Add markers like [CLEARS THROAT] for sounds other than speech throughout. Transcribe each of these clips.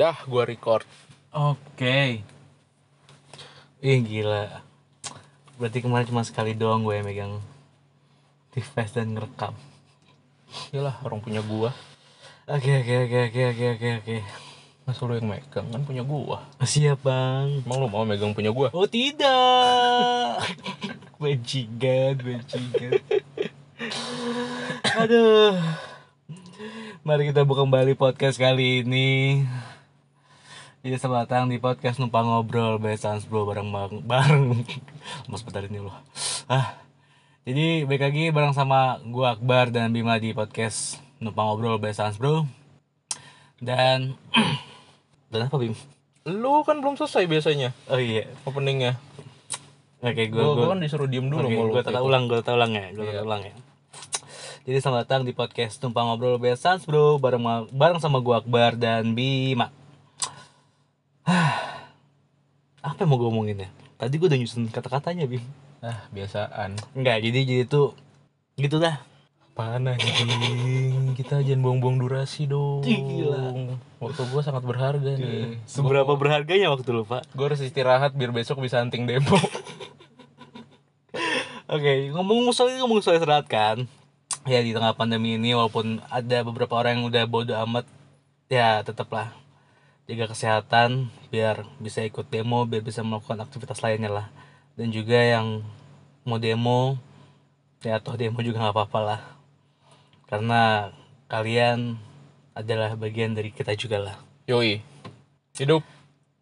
Dah, gua record. Oke. Ih gila. Berarti kemarin cuma sekali doang gue yang megang device dan ngerekam. Yalah, orang punya gua. Oke oke oke oke oke oke oke. Masa lu yang megang kan punya gua. Siap bang. Emang lu mau megang punya gua? Oh tidak. [LAUGHS] Bajingan, bajingan. Aduh. Mari kita buka kembali podcast kali ini. Jadi selamat datang di podcast numpang ngobrol by Sans Bro bareng bareng bareng. [LAUGHS] Mas bentar ini loh. Ah. Jadi baik lagi bareng sama gua Akbar dan Bima di podcast numpang ngobrol by Sans Bro. Dan [CLEARS THROAT] dan apa Bim? Lu kan belum selesai biasanya Oh iya. openingnya. Oke, Gua, gua, gua gua, kan disuruh diem dulu lu gue tata ulang, gue tata ulang ya, gue tata ulang ya. Jadi selamat datang di podcast Tumpang Ngobrol Besans Bro bareng bareng sama gua Akbar dan Bima. [SIGHS] Apa yang mau gue omongin ya? Tadi gue udah nyusun kata-katanya Bim. Ah, biasaan. Enggak, jadi jadi tuh gitu dah. Apaan anjing? Kita jangan buang-buang durasi dong. Gila. Waktu gua sangat berharga nih. Seberapa berharganya waktu lu, Pak? Gua harus istirahat biar besok bisa hunting demo. [LAUGHS] Oke, ngomong soal ngomong soal istirahat kan. Ya di tengah pandemi ini walaupun ada beberapa orang yang udah bodo amat, ya tetaplah jaga kesehatan biar bisa ikut demo, biar bisa melakukan aktivitas lainnya lah. Dan juga yang mau demo, ya toh demo juga nggak apa-apa lah. Karena kalian adalah bagian dari kita juga lah. Yoi. Hidup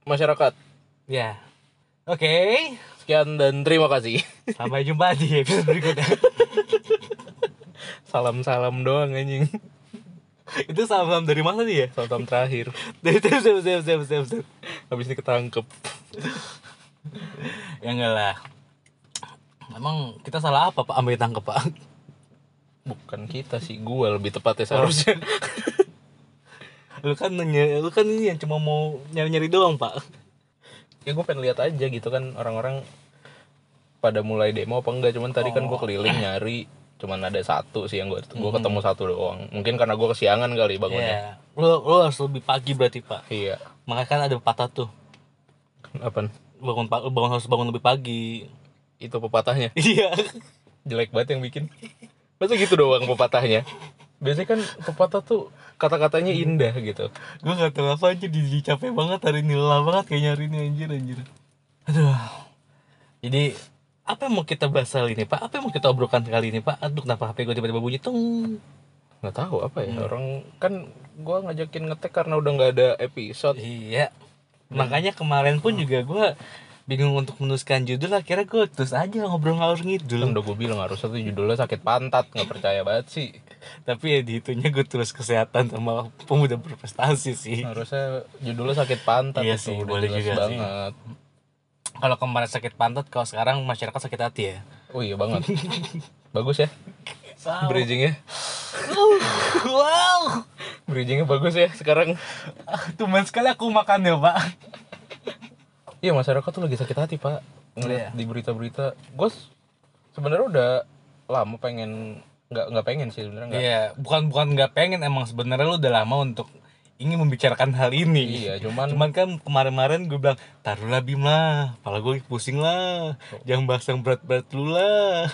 masyarakat. Ya. Oke, Sekian dan terima kasih. sampai jumpa di episode berikutnya. [LAUGHS] Salam-salam doang anjing. Itu salam dari mana nih ya? Salam terakhir. [LAUGHS] Siap, siap, siap, siap, siap, siap. Habis ini ketangkep. [LAUGHS] Ya enggak lah. Emang kita salah apa Pak ambil tangkep Pak? Bukan kita sih, gua lebih tepatnya seharusnya. [LAUGHS] Lu kan nanya, lu kan ini yang cuma mau nyari-nyari doang Pak. ya gue pengen lihat aja gitu kan orang-orang pada mulai demo apa enggak cuman tadi kan gue keliling nyari cuman ada satu sih yang gue gue ketemu satu doang mungkin karena gue kesiangan kali bangunnya Ya. Lu, lu harus lebih pagi berarti Pak. iya Makanya kan ada pepatah tuh. apa Bangun bangun harus bangun lebih pagi. itu pepatahnya [LAUGHS] Iya. jelek banget yang bikin masa gitu doang pepatahnya biasanya kan pepatah tuh kata-katanya indah gitu Gue gak tahu apa aja di, di capek banget hari ini lelah banget kayak nyari ini anjir anjir. Aduh. Jadi apa yang mau kita bahas kali ini Pak? Apa yang mau kita obrolkan kali ini Pak? Aduh kenapa HP gue tiba-tiba bunyi tung nggak tahu apa ya orang kan gue ngajakin ngetek karena udah nggak ada episode Iya. Makanya kemarin pun juga gue bingung untuk menuliskan judul akhirnya gue terus aja ngobrol ngalur kan ngidul. udah gue bilang harusnya tuh judulnya sakit pantat nggak percaya banget sih Tapi ya di itunya gue tulis kesehatan sama pemuda berprestasi sih. harusnya judulnya sakit pantat Iya sih, boleh juga sih. Kalau kemarin sakit pantat, kalau sekarang masyarakat sakit hati ya. oh iya banget [LAUGHS] bagus ya bridgingnya wow. bridgingnya bagus ya sekarang Tumen sekali aku makan ya pak. iya masyarakat tuh lagi sakit hati pak ngeliat Iya. di berita-berita gue sebenarnya udah lama pengen nggak nggak pengen sih sebenarnya nggak Iya, bukan bukan nggak pengen emang sebenarnya lu udah lama untuk ingin membicarakan hal ini. iya cuman Cuman kan kemarin-kemarin gue bilang taruhlah Bim lah, kepala gue pusing lah, jangan bahas yang berat-berat dulu lah.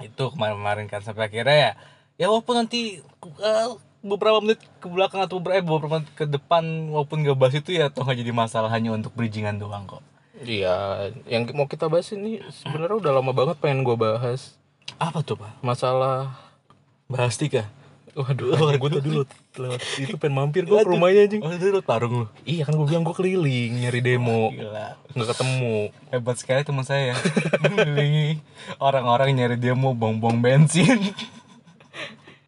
Itu kemarin-kemarin kan sampai akhirnya ya, ya walaupun nanti eh, beberapa menit ke belakang atau beberapa, eh, beberapa menit ke depan walaupun gak bahas itu ya toh nggak jadi masalah hanya untuk bridgingan doang kok. iya yang mau kita bahas ini sebenarnya udah lama banget pengen gue bahas Apa tuh pak? masalah Bahas tiga. Waduh gue tadi lu lewat itu pengen mampir gue ke rumahnya anjing. Oh itu lu tarung lu. iya kan gue bilang gue keliling nyari demo. Gila. nggak ketemu. Hebat sekali teman saya. Mengelilingi orang-orang nyari mau bong-bong bensin.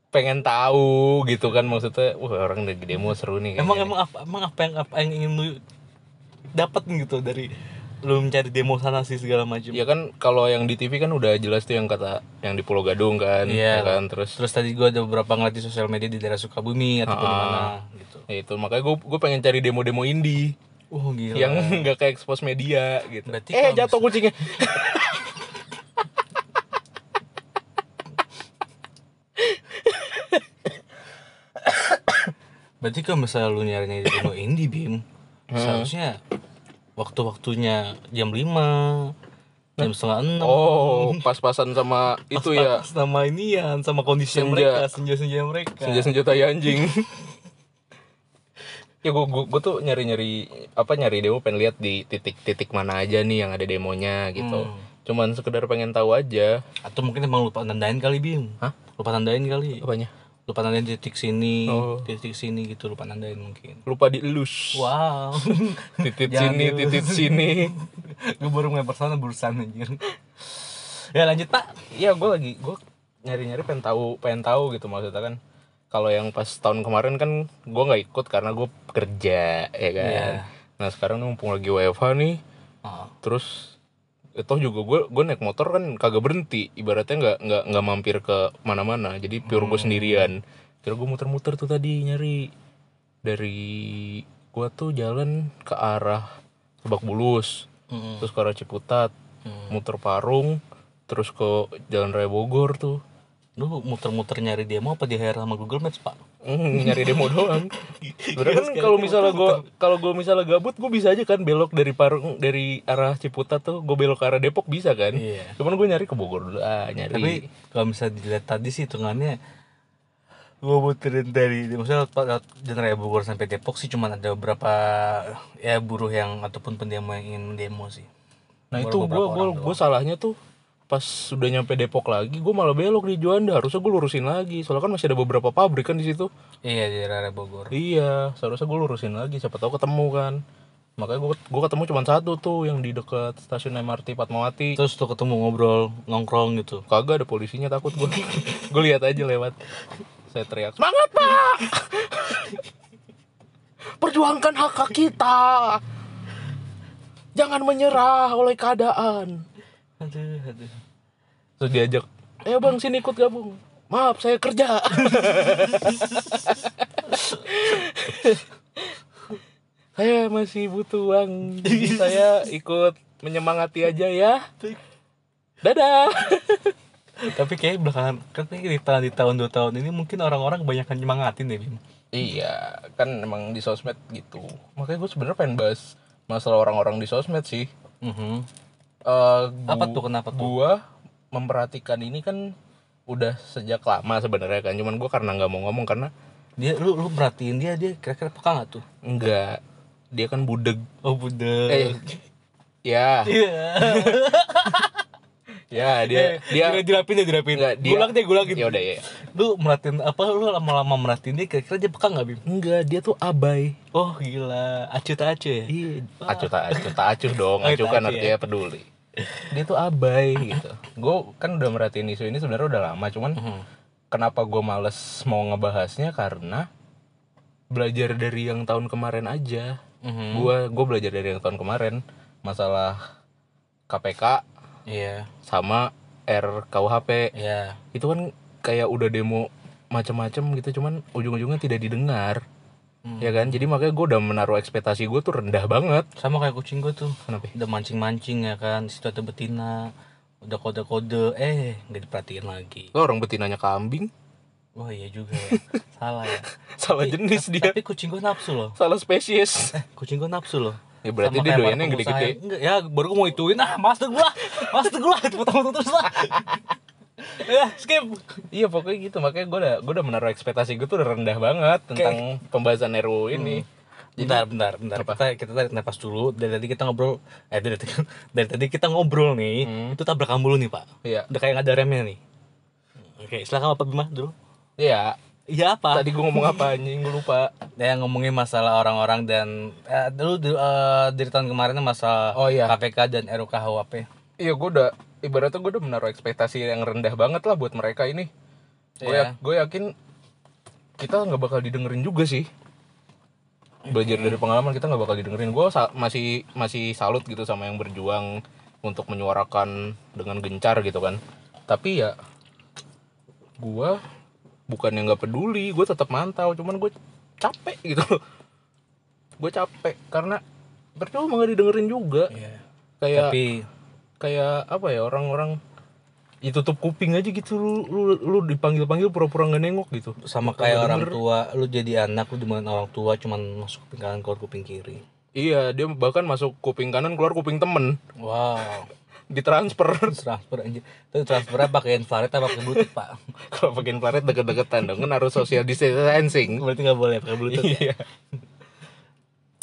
Pengen tahu gitu kan maksudnya wah orang lagi demo seru nih Emang kayaknya. emang apa emang apa yang apa yang ingin lu dapat gitu dari lu mencari demo sana sih segala macam. ya kan kalau yang di TV kan udah jelas tuh yang kata yang di Pulau Gadung kan Iya. ya kan terus Terus tadi gua ada beberapa ngeliat di sosial media di daerah Sukabumi ataupun di mana gitu. ya itu makanya gue gue pengen cari demo-demo indie Oh gila. yang nggak kayak expose media gitu Berarti eh jatuh kucingnya [LAUGHS] [COUGHS] berarti kalau misalnya lu nyari nyari demo indie bim seharusnya waktu-waktunya jam 5 jam setengah enam. Oh pas-pasan sama [LAUGHS] itu ya? Pas sama inian sama kondisi Senja. mereka senja-senja mereka. Senja-senja tai anjing. [LAUGHS] Ya gue gue tuh nyari-nyari apa nyari demo pengen lihat di titik-titik mana aja nih yang ada demonya gitu. Hmm. cuman sekedar pengen tahu aja. Atau mungkin emang lupa nandain kali bim. Hah? lupa nandain kali. Apanya lupa nandain titik sini Oh. titik sini gitu lupa nandain mungkin lupa dielus wow [LAUGHS] Jangan sini dielus. titit sini [LAUGHS] gue baru mulai persona berusaha anjir ya lanjut pak Iya gue lagi gue nyari-nyari pengen tahu pengen tahu gitu maksudnya kan kalau yang pas tahun kemarin kan gue nggak ikut karena gue kerja ya kan Iya. nah sekarang mumpung lagi WFH nih oh. terus itu juga gue gue naik motor kan kagak berhenti. Ibaratnya nggak nggak nggak mampir ke mana-mana. Jadi pure gue sendirian. Kira gue muter-muter tuh tadi nyari. Dari gue tuh jalan ke arah Lebak Bulus. Mm-mm. terus ke arah Ciputat Hmm. muter Parung terus ke Jalan Raya Bogor tuh lu muter-muter nyari demo apa di hire sama Google Maps pak Hmm, nyari demo [LAUGHS] doang. Sebenarnya kan Sekali kalau misalnya gue kalau gue misalnya gabut gue bisa aja kan belok dari Parung dari arah Ciputat tuh gue belok ke arah Depok bisa kan. Iya. Cuman gue nyari ke Bogor dulu ah nyari. tapi kalau misalnya dilihat tadi sih hitungannya gue muterin dari lewat Jalan Raya Bogor sampai Depok sih cuman ada beberapa ya buruh yang ataupun pendemo yang ingin demo sih nah baru itu gue gue salahnya tuh pas sudah nyampe Depok lagi gue malah belok di Juanda. Harusnya gue lurusin lagi. Soalnya kan masih ada beberapa pabrik kan di situ. Iya di Raya Bogor. Iya seharusnya gue lurusin lagi. Siapa tahu ketemu kan. Makanya gue gue ketemu cuma satu tuh yang di dekat stasiun MRT Fatmawati. Terus tuh ketemu ngobrol nongkrong gitu. Kagak ada polisinya takut gue [LAUGHS] gue lihat aja lewat. Saya teriak semangat pak! [LAUGHS] Perjuangkan hak hak kita. Jangan menyerah oleh keadaan aduh aduh. Terus diajak ayo bang sini ikut gabung. Maaf saya kerja. [LAUGHS] Saya masih butuh uang. Jadi saya ikut menyemangati aja ya. Dadah. [LAUGHS] Tapi kayak belakangan kan di tahun di tahun dua tahun ini mungkin orang-orang kebanyakan nyemangatin deh Bim. Iya, kan emang di sosmed gitu. Makanya gue sebenarnya pengen bahas masalah orang-orang di sosmed sih. Eh, Apa tuh, kenapa tuh? Gua memperhatikan ini kan udah sejak lama sebenarnya kan. Cuman gue karena nggak mau ngomong karena dia lu lu perhatiin dia dia kira-kira peka nggak tuh enggak dia kan budeg. oh budek Eh, ya, iya [LAUGHS] ya dia dia dia dirapin dia dirapin Enggak, dia- gulak deh gulak gitu Ya udah ya. lu merhatiin apa lu lama-lama merhatiin dia kira-kira dia peka nggak bim Enggak, dia tuh abai. oh gila acuh tak acuh ya Iya, acuh tak acuh tak acuh dong. Oh, Acuh tak kan artinya peduli. Dia tuh abai gitu. Gue kan udah merhatiin isu ini sebenarnya udah lama, cuman Mhm. kenapa gue males mau ngebahasnya karena belajar dari yang tahun kemarin aja gue gue belajar dari yang tahun kemarin masalah KPK iya. Sama RKUHP iya. Itu kan kayak udah demo macam-macam gitu cuman ujung-ujungnya tidak didengar. Hmm. ya kan? Jadi makanya gue udah menaruh ekspektasi gue tuh rendah banget. Sama kayak kucing gua tuh. Kenapa? Udah mancing-mancing ya kan situ ada betina udah kode-kode. Eh nggak diperhatiin lagi. Lo orang betinanya kambing. Wah iya juga ya. [LAUGHS] Salah ya. Salah jenis dia. tapi kucing gua nafsu loh. Salah spesies. Eh kucing gua nafsu loh ya berarti dia doyannya yang gede-gede. Enggak, ya baru gua mau ituin. Ah mas tuh gua. Mas tuh gua. [LAUGHS] Potong-potong terus lah. [LAUGHS] Ya skip. Iya pokoknya gitu. Makanya gue udah gue udah menaruh ekspektasi gue tuh udah rendah banget tentang pembahasan RUU ini. bentar bentar bentar. kita kita tarik napas dulu. Dari tadi kita ngobrol eh dari, tadi- [LAUGHS] dari tadi kita ngobrol nih Hmm. itu tabrakan mulu nih pak. Iya. udah kayak nggak ada remnya nih. Oke silakan bapak Bima dulu. Iya. Iya apa Tadi gue ngomong apa anjing gue lupa. ya ngomongin masalah orang-orang dan eh, dulu di- eh, dari tahun kemarin masalah Oh, iya. KPK dan RUKHWP Iya gue udah ibaratnya gue udah menaruh ekspektasi yang rendah banget lah buat mereka ini. Gue Iya. gue yakin kita nggak bakal didengerin juga sih. Belajar dari pengalaman kita nggak bakal didengerin. Gue masih masih salut gitu sama yang berjuang untuk menyuarakan dengan gencar gitu kan. Tapi ya gue bukan yang nggak peduli, gue tetap mantau. Cuman gue capek gitu. [LAUGHS] gue capek karena percuma nggak didengerin juga. Iya. Kayak tapi kayak apa ya orang-orang ya tutup kuping aja gitu lu lu, lu dipanggil panggil pura-pura nggak nengok gitu sama kayak orang tua lu jadi anak lu di mana orang tua cuman masuk kuping kanan keluar kuping kiri iya dia bahkan masuk kuping kanan keluar kuping temen wow ditransfer. Transfer anjir itu transfernya pakai infrared apa pakai bluetooth pak. [LAUGHS] Kalau pakai infrared deket-deketan dong kan harus social distancing. Berarti nggak boleh pakai bluetooth ya? iya.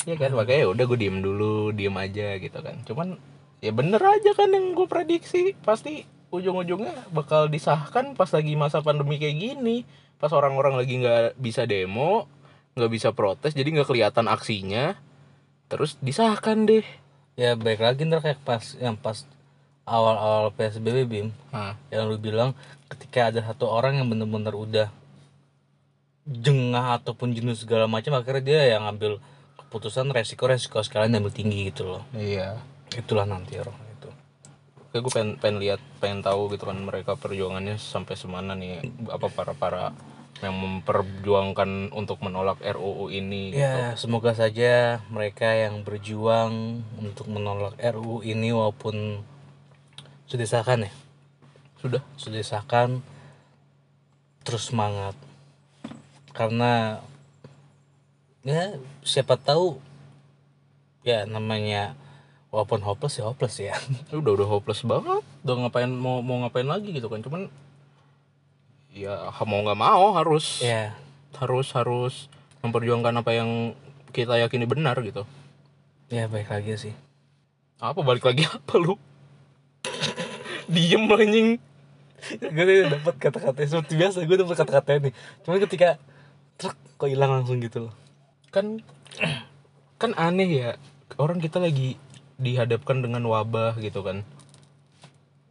Iya kan makanya ya udah gue diem dulu diem aja gitu kan. Cuman ya bener aja kan yang gue prediksi. Pasti ujung-ujungnya bakal disahkan pas lagi masa pandemi kayak gini. Pas orang-orang lagi nggak bisa demo nggak bisa protes jadi nggak kelihatan aksinya. Terus disahkan deh. Ya baik lagi ntar kayak pas yang pas awal-awal psbb bim nah, yang lu bilang ketika ada satu orang yang bener-bener udah jengah ataupun jenuh segala macam akhirnya dia yang ngambil keputusan resiko-resiko sekalian ambil tinggi gitu loh. Iya. Itulah nanti orang itu. Kayak gue pengen pengen lihat pengen tahu gitu kan mereka perjuangannya sampai semana nih apa para para yang memperjuangkan untuk menolak RUU ini gitu. ya semoga saja mereka yang berjuang untuk menolak RUU ini walaupun sudah disahkan ya? Sudah. Sudah disahkan terus semangat. Karena ya siapa tahu ya namanya walaupun hopeless ya hopeless ya. [LAUGHS] Udah udah hopeless banget. Udah ngapain mau mau ngapain lagi gitu kan. Cuman ya mau nggak mau harus. Ya. Harus harus memperjuangkan apa yang kita yakini benar gitu. Ya baik lagi sih. Apa balik lagi apa lu diem anjing. Gue tuh dapat kata-kata seperti biasa gue dapat kata-kata nih. Cuman ketika truk kok hilang langsung gitu loh. Kan kan aneh ya. Orang kita lagi dihadapkan dengan wabah gitu kan.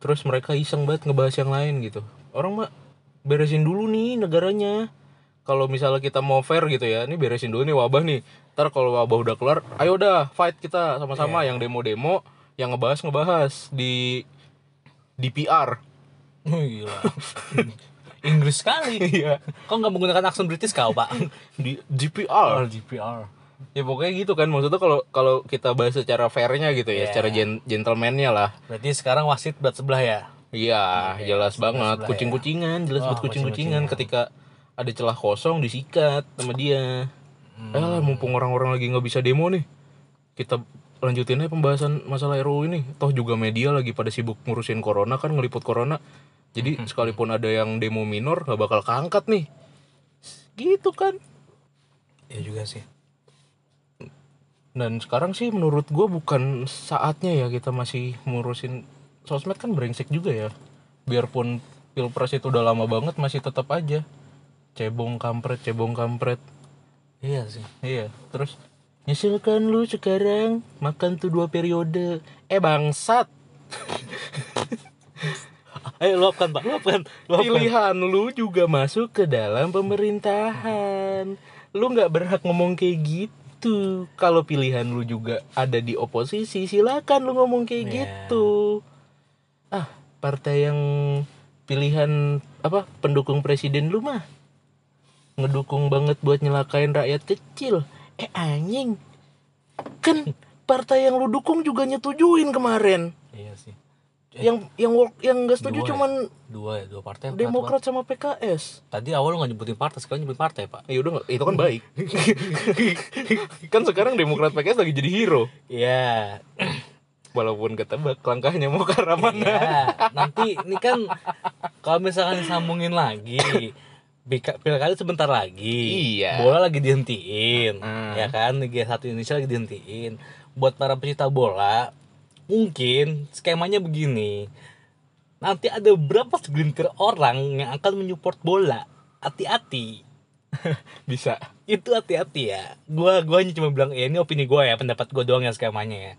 Terus mereka iseng banget ngebahas yang lain gitu. Orang mah beresin dulu nih negaranya. Kalau misalnya kita mau fair gitu ya ini beresin dulu nih wabah nih. Ntar kalau wabah udah keluar ayo dah fight kita sama-sama yang demo-demo yang ngebahas ngebahas di di PR oh, gila [LAUGHS] Inggris sekali iya kok nggak menggunakan aksen British kau pak di DPR GPR ya pokoknya gitu kan maksudnya kalau kalau kita bahas secara fairnya gitu ya Iya. secara gen- gentlemannya lah berarti sekarang wasit berat sebelah ya Iya, jelas banget. sebelah ya. Kucing-kucingan, jelas Wah, buat kucing-kucingan kucing-kucingan. ketika ada celah kosong disikat sama dia. Hmm. Eh mumpung orang-orang lagi nggak bisa demo nih, kita lanjutin aja pembahasan masalah RUU ini. Toh juga media lagi pada sibuk ngurusin corona kan, ngeliput corona. Jadi Hmm. sekalipun ada yang demo minor nggak bakal keangkat nih. Gitu kan. ya juga sih Dan sekarang sih menurut gue bukan saatnya ya kita masih ngurusin sosmed kan brengsek juga ya. Biarpun pilpres itu udah lama banget masih tetap aja cebong kampret cebong kampret. iya sih Iya. Terus nyesilkan lu sekarang makan tuh dua periode. Eh bangsat. [LAUGHS] ayo luapkan pak luapkan luapkan Pilihan lu juga masuk ke dalam pemerintahan. Lu nggak berhak ngomong kayak gitu. Kalau pilihan lu juga ada di oposisi, silakan lu ngomong kayak Iya. gitu. Ah, partai yang pilihan apa pendukung presiden lu mah ngedukung banget buat nyelakain rakyat kecil. Eh anjing. Kan partai yang lu dukung juga nyetujuin kemarin. iya sih Yang yang work- yang gak setuju Dua ya? cuman dua ya dua partai Demokrat sama PKS. tadi awal lu nggak nyebutin partai sekarang nyebutin partai pak Ya udah itu kan baik. [LAUGHS] kan sekarang Demokrat PKS lagi jadi hero. iya Walaupun ketebak langkahnya mau ke arah mana. Iya, nanti ini kan kalau misalkan disambungin lagi pilkada sebentar lagi. Iya. bola lagi dihentiin Hmm. ya kan? Liga 1 Indonesia lagi dihentiin. Buat para pecinta bola mungkin skemanya begini. Nanti ada berapa segelintir orang yang akan menyupport bola? Hati-hati. [LAUGHS] Bisa. itu hati-hati ya. Gua gua hanya cuma bilang ya ini opini gua ya pendapat gua doang yang skemanya ya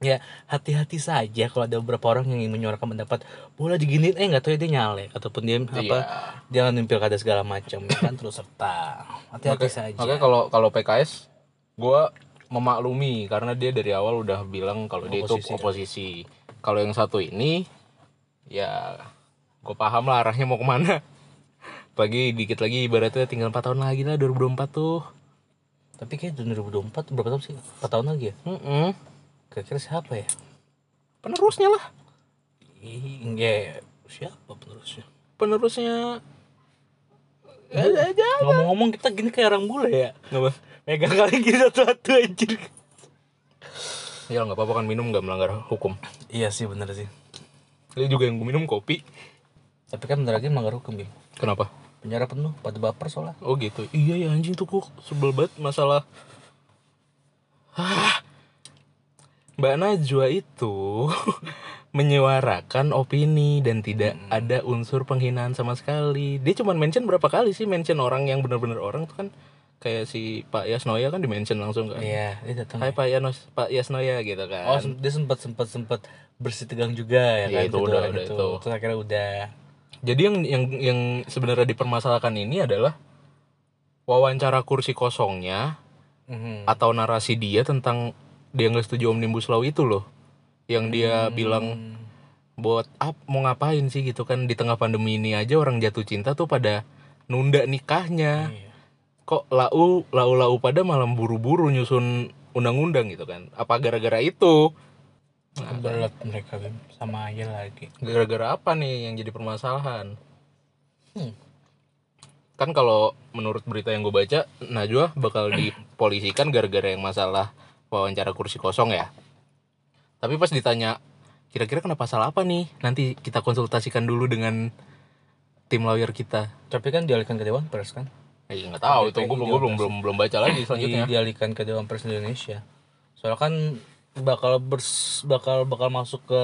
ya hati-hati saja kalau ada beberapa orang yang ingin menyuarakan pendapat bola diginiin eh nggak tahu ya dia nyalek ataupun dia apa Iya. jangan nimpil kada segala macam ya kan terus serta hati-hati saja Makanya kalau kalau PKS gua memaklumi karena dia dari awal udah bilang kalau dia itu Oposisi. Kalau yang satu ini ya gue paham lah arahnya mau ke mana. [LAUGHS] Pagi dikit lagi ibaratnya tinggal 4 tahun lagi lah 2024 tuh. tapi kayak 2024 berapa tahun sih 4 tahun lagi ya Mm-mm. Kira-kira siapa ya Penerusnya lah. Ih, ya Siapa penerusnya? penerusnya ada aja Ngomong-ngomong kita gini kayak orang bule ya. nggak Megang kali gini satu-satu anjir. ya nggak apa-apa kan minum nggak melanggar hukum Iya sih bener sih. Lu juga yang minum kopi Tapi kan bentar lagi melanggar hukum, Bim. kenapa Penjara penuh, pada baper soalnya. oh gitu iya ya anjing tuh kok sebel banget masalah Ah. Mbak Najwa itu [LAUGHS] menyuarakan opini dan tidak ada unsur penghinaan sama sekali. Dia cuma mention berapa kali sih mention orang yang benar-benar orang tuh kan kayak si Pak Yasnoya kan di mention langsung kan. Iya, dia datang. Hai Pak Yanos, Pak Yasnoya gitu kan. Oh, dia sempat sempat sempat bersih tegang juga ya Iya, kan itu kedua udah, orang udah itu. Terus akhirnya udah Jadi yang yang yang sebenarnya dipermasalahkan ini adalah wawancara kursi kosongnya Mhm. atau narasi dia tentang dia nggak setuju omnibus law itu loh. Yang dia bilang buat ap mau ngapain sih gitu kan di tengah pandemi ini aja orang jatuh cinta tuh pada nunda nikahnya. Iya. Kok lau lau lau pada malam buru-buru nyusun undang-undang gitu kan? Apa gara-gara itu? Kebelet mereka Bim. sama aja lagi. Gara-gara apa nih yang jadi permasalahan? Hmm. Kan kalau menurut berita yang gue baca, Najwa bakal dipolisikan gara-gara yang masalah wawancara kursi kosong ya. Tapi pas ditanya, kira-kira kena pasal apa nih? Nanti kita konsultasikan dulu dengan tim lawyer kita. Tapi kan dialihkan ke Dewan Pers kan? Eh, nggak tahu itu gue belum, belum belum baca lagi selanjutnya. Di- dialihkan ke Dewan Pers Indonesia. Soalnya kan bakal bers, bakal bakal masuk ke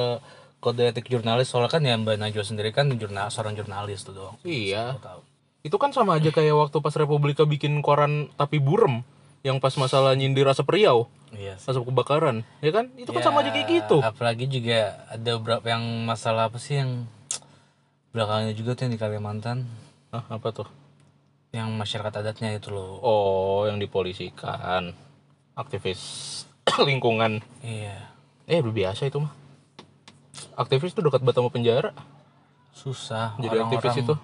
kode etik jurnalis soalnya kan ya Mbak Najwa sendiri kan jurnal seorang jurnalis tuh doang. Iya. Itu kan sama aja kayak waktu pas Republika bikin koran tapi burem yang pas masalah nyindir asap Riau, Iya sih. asap kebakaran, ya kan? Itu kan sama aja kayak gitu. Apalagi juga ada beberapa yang masalah apa sih yang belakangnya juga tuh yang di Kalimantan Hah, apa tuh? yang masyarakat adatnya itu loh. Oh, yang dipolisikan. Aktivis [COUGHS] lingkungan. Iya. Eh, udah biasa itu mah. Aktivis tuh dekat banget sama penjara. Susah. Jadi aktivis itu.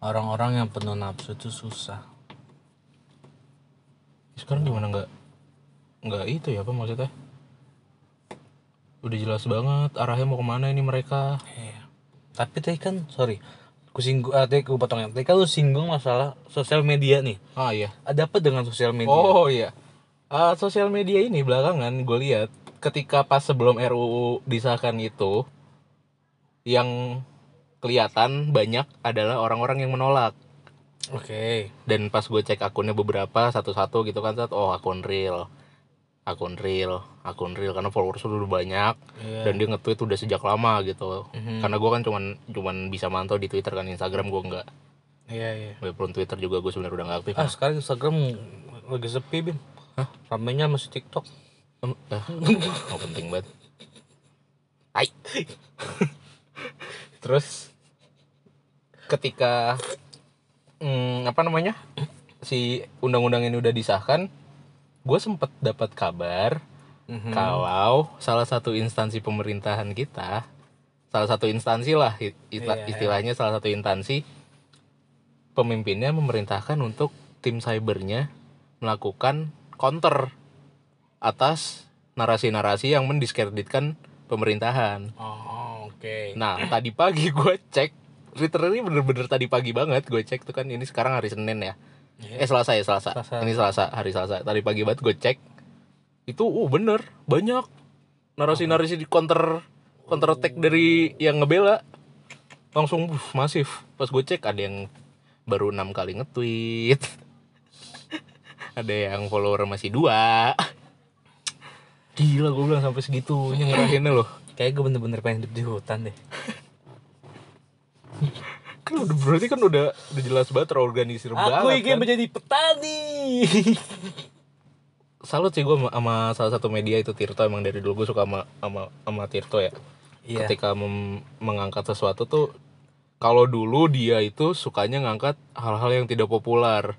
Orang-orang yang penuh nafsu itu susah. Sekarang gimana nggak nggak itu ya apa maksudnya? Udah jelas banget arahnya mau ke mana ini mereka. Iya. Tapi tadi kan sorry, ku singgung, ah, tadi ku potong ya. Tadi kan lu singgung masalah sosial media nih. Ah iya. Ada apa dengan sosial media? Oh iya. Ah, sosial media ini belakangan gue lihat ketika pas sebelum RUU disahkan itu yang kelihatan banyak adalah orang-orang yang menolak Oke. dan pas gue cek akunnya beberapa satu-satu gitu kan saat oh akun real akun real akun real karena followers udah banyak Iya. dan dia nge-tweet udah sejak lama gitu Mhm. karena gue kan cuman cuman bisa mantau di Twitter kan Instagram gue nggak Iya iya. walaupun Twitter juga gue sebenarnya udah nggak aktif Ah sekarang Instagram lagi sepi bim. Hah? Ramenya masih TikTok. Eh, [LAUGHS] oh, penting banget Hai. [LAUGHS] terus ketika hmm, apa namanya si undang-undang ini udah disahkan gue sempet dapat kabar Mhm. kalau salah satu instansi pemerintahan kita salah satu instansi lah i- ista- Iya, istilahnya salah satu instansi pemimpinnya memerintahkan untuk tim cybernya melakukan counter atas narasi-narasi yang mendiskreditkan pemerintahan. Oh oke. Nah tadi pagi gue cek literally bener-bener tadi pagi banget gue cek tuh kan ini sekarang hari Senin ya. Eh Selasa ya Selasa. Selasa. Ini Selasa hari Selasa. Tadi pagi banget gue cek itu uh bener banyak narasi-narasi di counter counter attack dari yang ngebela langsung uh, masif. Pas gue cek ada yang baru enam kali nge-tweet. [LAUGHS] ada yang follower masih dua. Gila gue bilang sampai segitunya ngerahinnya loh. Kayak gue bener-bener pengen hidup di hutan deh. [LAUGHS] Kan udah berarti kan udah udah jelas banget terorganisir Aku banget. ingin kan. menjadi petani. [LAUGHS] salut sih gue sama, sama salah satu media itu Tirto emang dari dulu gue suka sama sama, sama Tirto ya Iya. ketika mem- mengangkat sesuatu tuh kalau dulu dia itu sukanya ngangkat hal-hal yang tidak populer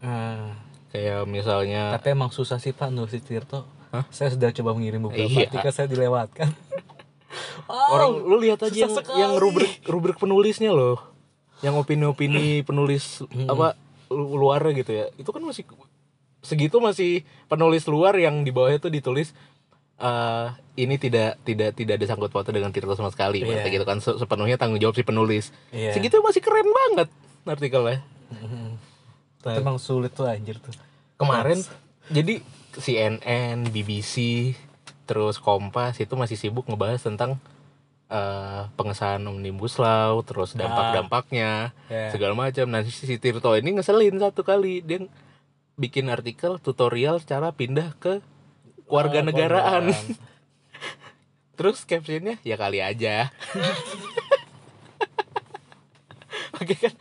Ah, kayak misalnya tapi emang susah sih Pak nulis Tirto. Hah? Saya sudah coba mengirim beberapa Iya. ketika saya dilewatkan. [LAUGHS] orang lu lihat aja yang, sekali. yang rubrik rubrik penulisnya loh yang opini-opini penulis apa lu- luar gitu ya. Itu kan masih segitu masih penulis luar yang di bawahnya tuh ditulis eh, ini tidak tidak tidak ada sangkut pautan dengan Tirto sama sekali berarti gitu kan. Se- sepenuhnya tanggung jawab si penulis. Iya. segitu masih keren banget artikelnya. Itu emang sulit tuh anjir tuh. Kemarin jadi CNN BBC terus Kompas itu masih sibuk ngebahas tentang eh, pengesahan omnibus law terus dampak-dampaknya Ya. segala macam. Nah si Tirto ini ngeselin satu kali. Dia bikin artikel tutorial cara pindah ke warga negaraan. [LAUGHS] Terus captionnya ya kali aja. [LAUGHS] Oke kan?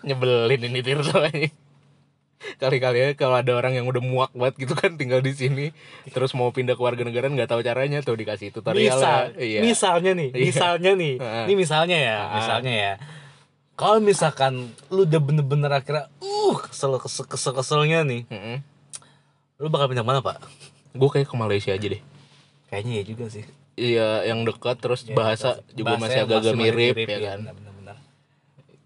Nyebelin ini Tirto ini kali-kali aja kalau ada orang yang udah muak banget gitu kan tinggal di sini terus mau pindah ke warga negara nggak tahu caranya tuh dikasih tutorial Misal, iya. misalnya nih, Iya. misalnya nih, [LAUGHS] Heeh. ini misalnya ya, misalnya ya. Kalau misalkan lu udah bener-bener akhirnya, uh, kesel kesel kesel keselnya nih, Mm-mm. lu bakal pindah mana pak? gue kayak ke Malaysia aja deh Kayaknya ya juga sih. iya yang dekat terus bahasa juga masih agak-agak mirip, ya iya, kan Bener-bener.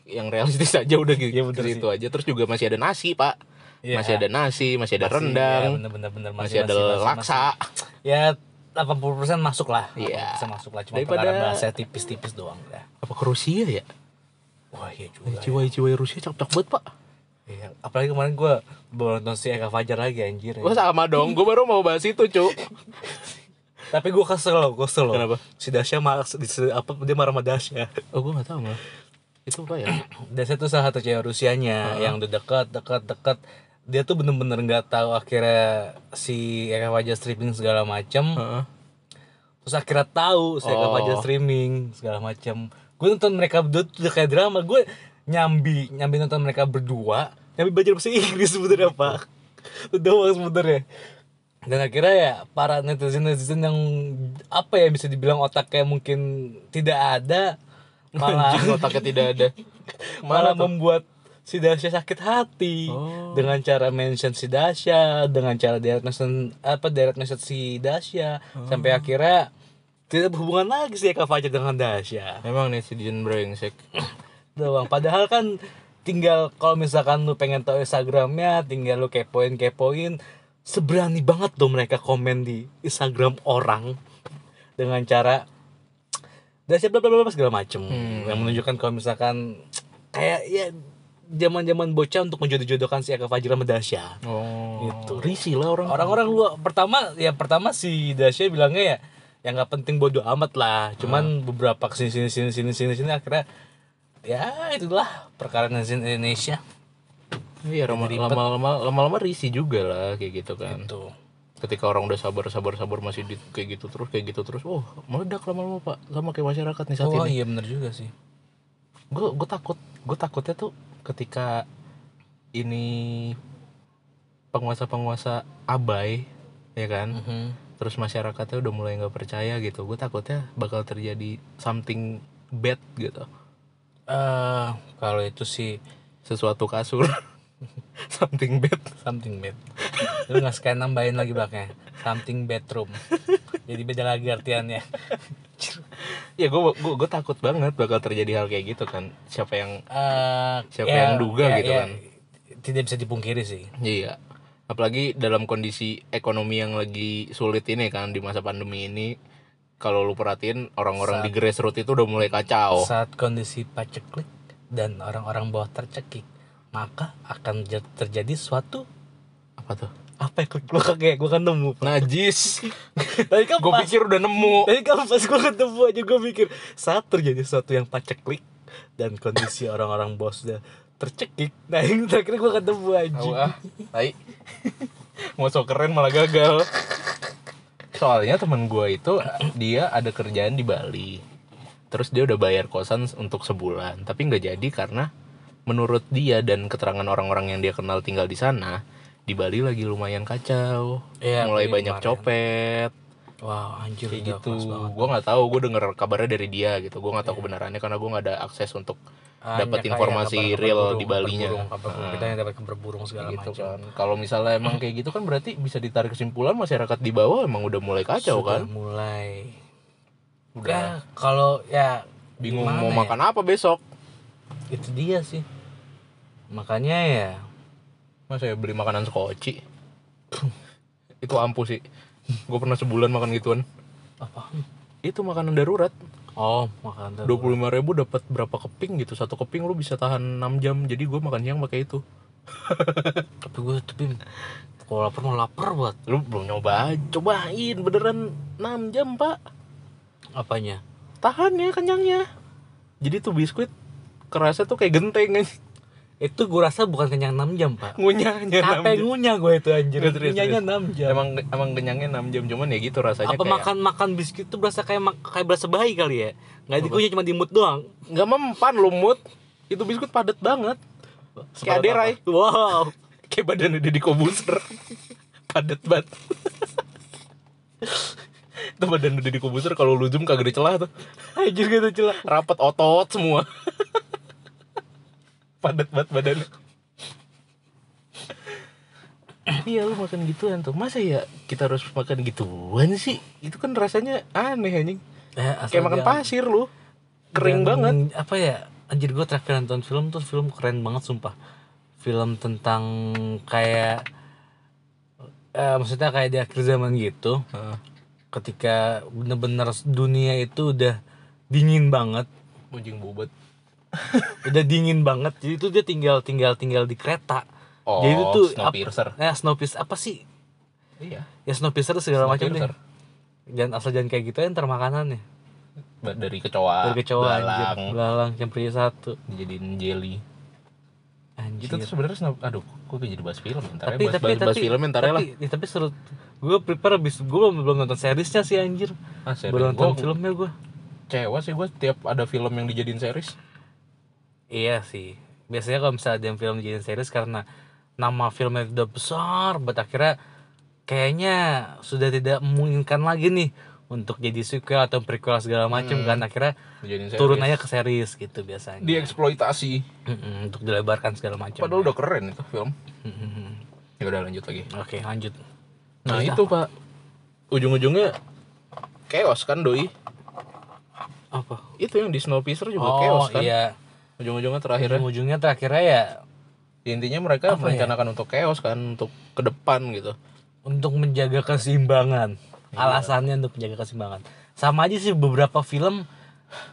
yang realistis [LAUGHS] aja udah gitu, Iya, bener gitu aja terus juga masih ada nasi pak Iya. masih ada nasi masih ada Masih, rendang ya, bener-bener bener, masih, ada laksa Ya 80% masuk lah. Iya. 80% masuk lah. Cuma Daripada- bahasa tipis-tipis doang ya. apa ke Rusia ya Wah iya juga. ciwai-ciwai Rusia cakep banget pak Iya. Apalagi kemarin gue baru nonton si Eka Fajar lagi anjir. Wah sama dong, gue baru mau bahas itu cu [LAUGHS] Tapi gue kesel loh, kesel loh. Kenapa? Si Dasya marah, di- apa dia marah sama Dasya. Oh gue gak tahu malah Itu apa ya? [CLEARS THROAT] Dasya tuh salah satu cewek Rusianya yang udah dekat, dekat, dekat. Dia tuh bener-bener nggak tahu akhirnya si Eka Fajar streaming segala macem. Heeh. Terus akhirnya tahu si Eka Oh. Fajar streaming segala macem. Gue nonton mereka berdua tuh udah kayak drama. Gue nyambi, nyambi nonton mereka berdua. Nyambi belajar bahasa Inggris sebenernya pak. Itu doang sebenernya. Dan akhirnya ya para netizen-netizen yang apa ya bisa dibilang otaknya mungkin tidak ada malah Anjing otaknya tidak ada [LAUGHS] malah Mana tuh? membuat si Dasya sakit hati Oh. dengan cara mention si Dasya dengan cara direct mention apa direct message si Dasya Oh. sampai akhirnya tidak berhubungan lagi sih Eka Fajar dengan Dasya Emang netizen brengsek [COUGHS] doang padahal kan tinggal kalau misalkan lu pengen tahu Instagramnya tinggal lu kepoin kepoin seberani banget dong mereka komen di Instagram orang dengan cara Dasya bla bla bla segala macem Hmm. yang menunjukkan kalau misalkan kayak ya zaman zaman bocah untuk menjodoh-jodohkan si Eka Fajar sama Dasya. Oh. Gitu. Risih lah orang. Orang-orang lu pertama ya pertama si Dasya bilangnya ya yang nggak penting bodoh amat lah. Cuman beberapa ke sini sini sini sini sini sini akhirnya ya itulah perkara Indonesia. Iya lama- lama-lama lama-lama risih juga lah kayak gitu kan. Itu Ketika orang udah sabar sabar sabar masih di, kayak gitu terus kayak gitu terus Oh meledak lama-lama pak. Sama kayak masyarakat nih saat oh ini. iya bener juga sih. Gue gue takut Gue takutnya tuh ketika ini penguasa-penguasa abai ya kan? Terus masyarakatnya udah mulai nggak percaya gitu. Gue takutnya bakal terjadi something bad gitu. Eh kalau itu sih sesuatu kasur [LAUGHS] [LAUGHS] something bad. Something bad. Lu nggak sekalian nambahin lagi belakangnya something bedroom. Jadi beda lagi artiannya. [LAUGHS] Ya gue gue gue takut banget bakal terjadi hal kayak gitu kan. Siapa yang Eh, Siapa yang duga gitu kan. tidak bisa dipungkiri sih. Iya. Apalagi dalam kondisi ekonomi yang lagi sulit ini kan di masa pandemi ini kalau lu perhatiin orang-orang di grassroots itu udah mulai kacau. Saat kondisi paceklik dan orang-orang bawah tercekik, maka akan terjadi suatu apa tuh? Apa ya? Gue kayak gue kan nemu. Najis. [LAUGHS] Tadi kan gue pikir udah nemu. Tadi kan pas gue ketemu aja gue mikir saat terjadi sesuatu yang paceklik dan kondisi orang-orang bos sudah tercekik nah ini akhirnya gue ketemu aja ah, tai. Mau sok keren malah gagal. Soalnya temen gue itu dia ada kerjaan di Bali. Terus dia udah bayar kosan untuk sebulan, tapi nggak jadi karena menurut dia dan keterangan orang-orang yang dia kenal tinggal di sana, di Bali lagi lumayan kacau. Iya, Mulai Bali banyak kemarin. copet wow anjir kayak gitu. Gue nggak tahu, gue denger kabarnya dari dia gitu. Gue nggak tahu kebenarannya karena gue nggak ada akses untuk Hanya dapat informasi kabar-kabar real burung, di Balinya. kabar burung, kabar burung. Heeh kita yang dapat kabar burung segala gitu macam kan. Kalau misalnya emang kayak gitu kan berarti bisa ditarik kesimpulan masyarakat di bawah emang udah mulai kacau Sudah kan. mulai Udah ya kalau ya bingung mau ya? makan apa besok. Itu dia sih. Makanya ya Masa ya beli makanan skoci. [LAUGHS] Itu ampuh sih. gue pernah sebulan makan gituan. Apa? itu makanan darurat. Oh, makan dua puluh lima ribu dapat berapa keping gitu? Satu keping lu bisa tahan 6 jam. Jadi gue makan siang pakai itu. [LAUGHS] Tapi gue tapi kalau lapar mau lapar buat. Lu belum nyoba? Cobain beneran. 6 jam pak. Apanya? tahan ya kenyangnya. Jadi tuh biskuit kerasa tuh kayak genteng Itu gue rasa bukan kenyang 6 jam, Pak. ngunyahnya 6 Capek ngunyah gue itu anjir. Terus, Ngunyahnya terus. 6 jam. emang emang kenyangnya 6 jam cuman ya gitu rasanya apa kayak makan makan biskuit tuh berasa kayak kayak berasa bayi kali ya? Nggak dikunyah cuma di mood doang. nggak mempan lumut itu biskuit padat banget kayak aderai Wow. [LAUGHS] kayak badannya Deddy Kobuser [LAUGHS] padat banget [LAUGHS] itu badan Deddy Kobuser kalau lu zoom kagak ada celah tuh Anjir gitu celah. rapat otot semua padat banget badannya iya lu makan gituan tuh masa ya kita harus makan gituan sih itu kan rasanya aneh anjing Eh, kayak makan jangan- pasir lu kering jangan- banget Apa ya? Anjir gue terakhir nonton film tuh film keren banget sumpah. Film tentang kayak eh, maksudnya kayak di akhir zaman gitu. Heeh. Ketika bener-bener dunia itu udah dingin banget, anjing bobot [LAUGHS] udah dingin banget. Jadi itu dia tinggal tinggal tinggal di kereta. oh Jadi itu tuh Snowpiercer Ya Snowpiercer apa sih? iya Ya Snowpiercer segala macam deh. Jangan asal jangan kayak gitu ya ntar makanannya. Dari kecoa Dari kecoa anjir. belalang Belalang campur satu. dijadiin jelly Anjir. itu tuh sebenarnya snap aduh kok jadi bahas film ntar tapi ya bahas, tapi bahas, bahas tapi film ntar ya lah tapi, ya, tapi seru gue prepare abis gue belum belum nonton seriesnya sih anjir ah, baru nonton Gua filmnya gue kecewa sih gue tiap ada film yang dijadiin series iya sih. Biasanya kalau misalnya ada yang film jadi series karena nama filmnya udah besar buat akhirnya kayaknya sudah tidak memungkinkan lagi nih untuk jadi sequel atau prequel segala macam kan. Akhirnya turun aja ke series gitu biasanya. Dieksploitasi. Mm-mm, untuk dilebarkan segala macam. Padahal udah keren itu film. Mm-mm. ya udah lanjut lagi. Oke lanjut. Nah Terus itu pak? Ujung-ujungnya chaos kan doi? Apa? Itu yang di Snowpiercer juga oh chaos kan? iya ujung-ujungnya terakhirnya. Ujung-ujungnya terakhirnya ya intinya mereka Apa ya? merencanakan untuk chaos kan untuk ke depan gitu. Untuk menjaga keseimbangan. Alasannya untuk menjaga keseimbangan. Sama aja sih beberapa film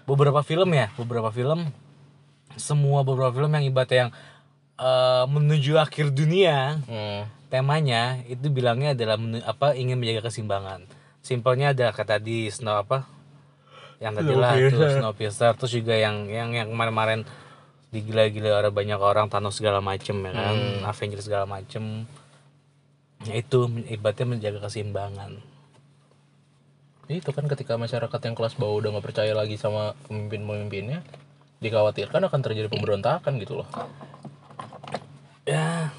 beberapa film ya beberapa film. Semua beberapa film yang ibaratnya yang eh, menuju akhir dunia hmm. temanya itu bilangnya adalah menu- apa ingin menjaga keseimbangan. Simpelnya ada kata di snow apa yang tadi lah Snowpiercer terus juga yang yang yang kemarin-kemarin digila-gila orang banyak orang Thanos segala macem ya kan? Avengers segala macem. Ya itu ibaratnya menjaga keseimbangan. Itu kan ketika masyarakat yang kelas bawah udah nggak percaya lagi sama pemimpin-pemimpinnya dikhawatirkan akan terjadi pemberontakan gitu loh. Ya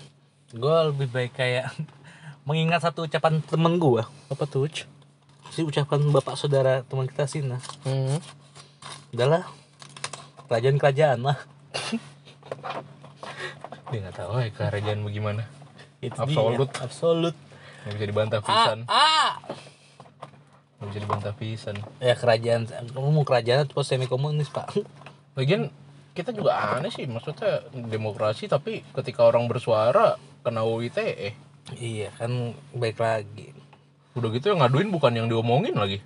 gue lebih baik kayak [LAUGHS] mengingat satu ucapan temen gue apa tuh? Si ucapan bapak saudara teman kita sih nah. Hmm. udahlah. Kerajaan kerajaan lah. Dia nggak tahu ya kerajaan bagaimana? Itu Absolut. dia. absolut. Nggak bisa dibantah ah, pisan. ah. nggak bisa dibantah pisan. Ya kerajaan kamu mau kerajaan atau semi komunis pak? Lagian kita juga aneh sih maksudnya demokrasi tapi ketika orang bersuara kena UITE iya kan baik lagi udah gitu yang ngaduin bukan yang diomongin lagi.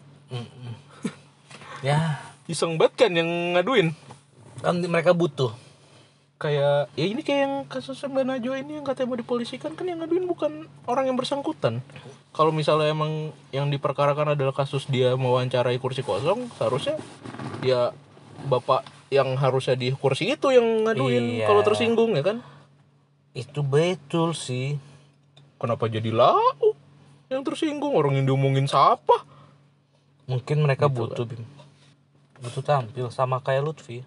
Ya. Iseng banget kan yang ngaduin. Kan mereka butuh. Kayak ya ini kayak yang kasus Mbak Najwa ini yang katanya mau dipolisikan kan yang ngaduin bukan orang yang bersangkutan. Kalau misalnya emang yang diperkarakan adalah kasus dia mewawancarai kursi kosong seharusnya ya bapak yang harusnya di kursi itu yang ngaduin Iya. kalau tersinggung ya kan? Itu betul sih. Kenapa jadi lau yang tersinggung orang yang diomongin siapa? Mungkin mereka butuh Bim. butuh tampil sama kayak Lutfi.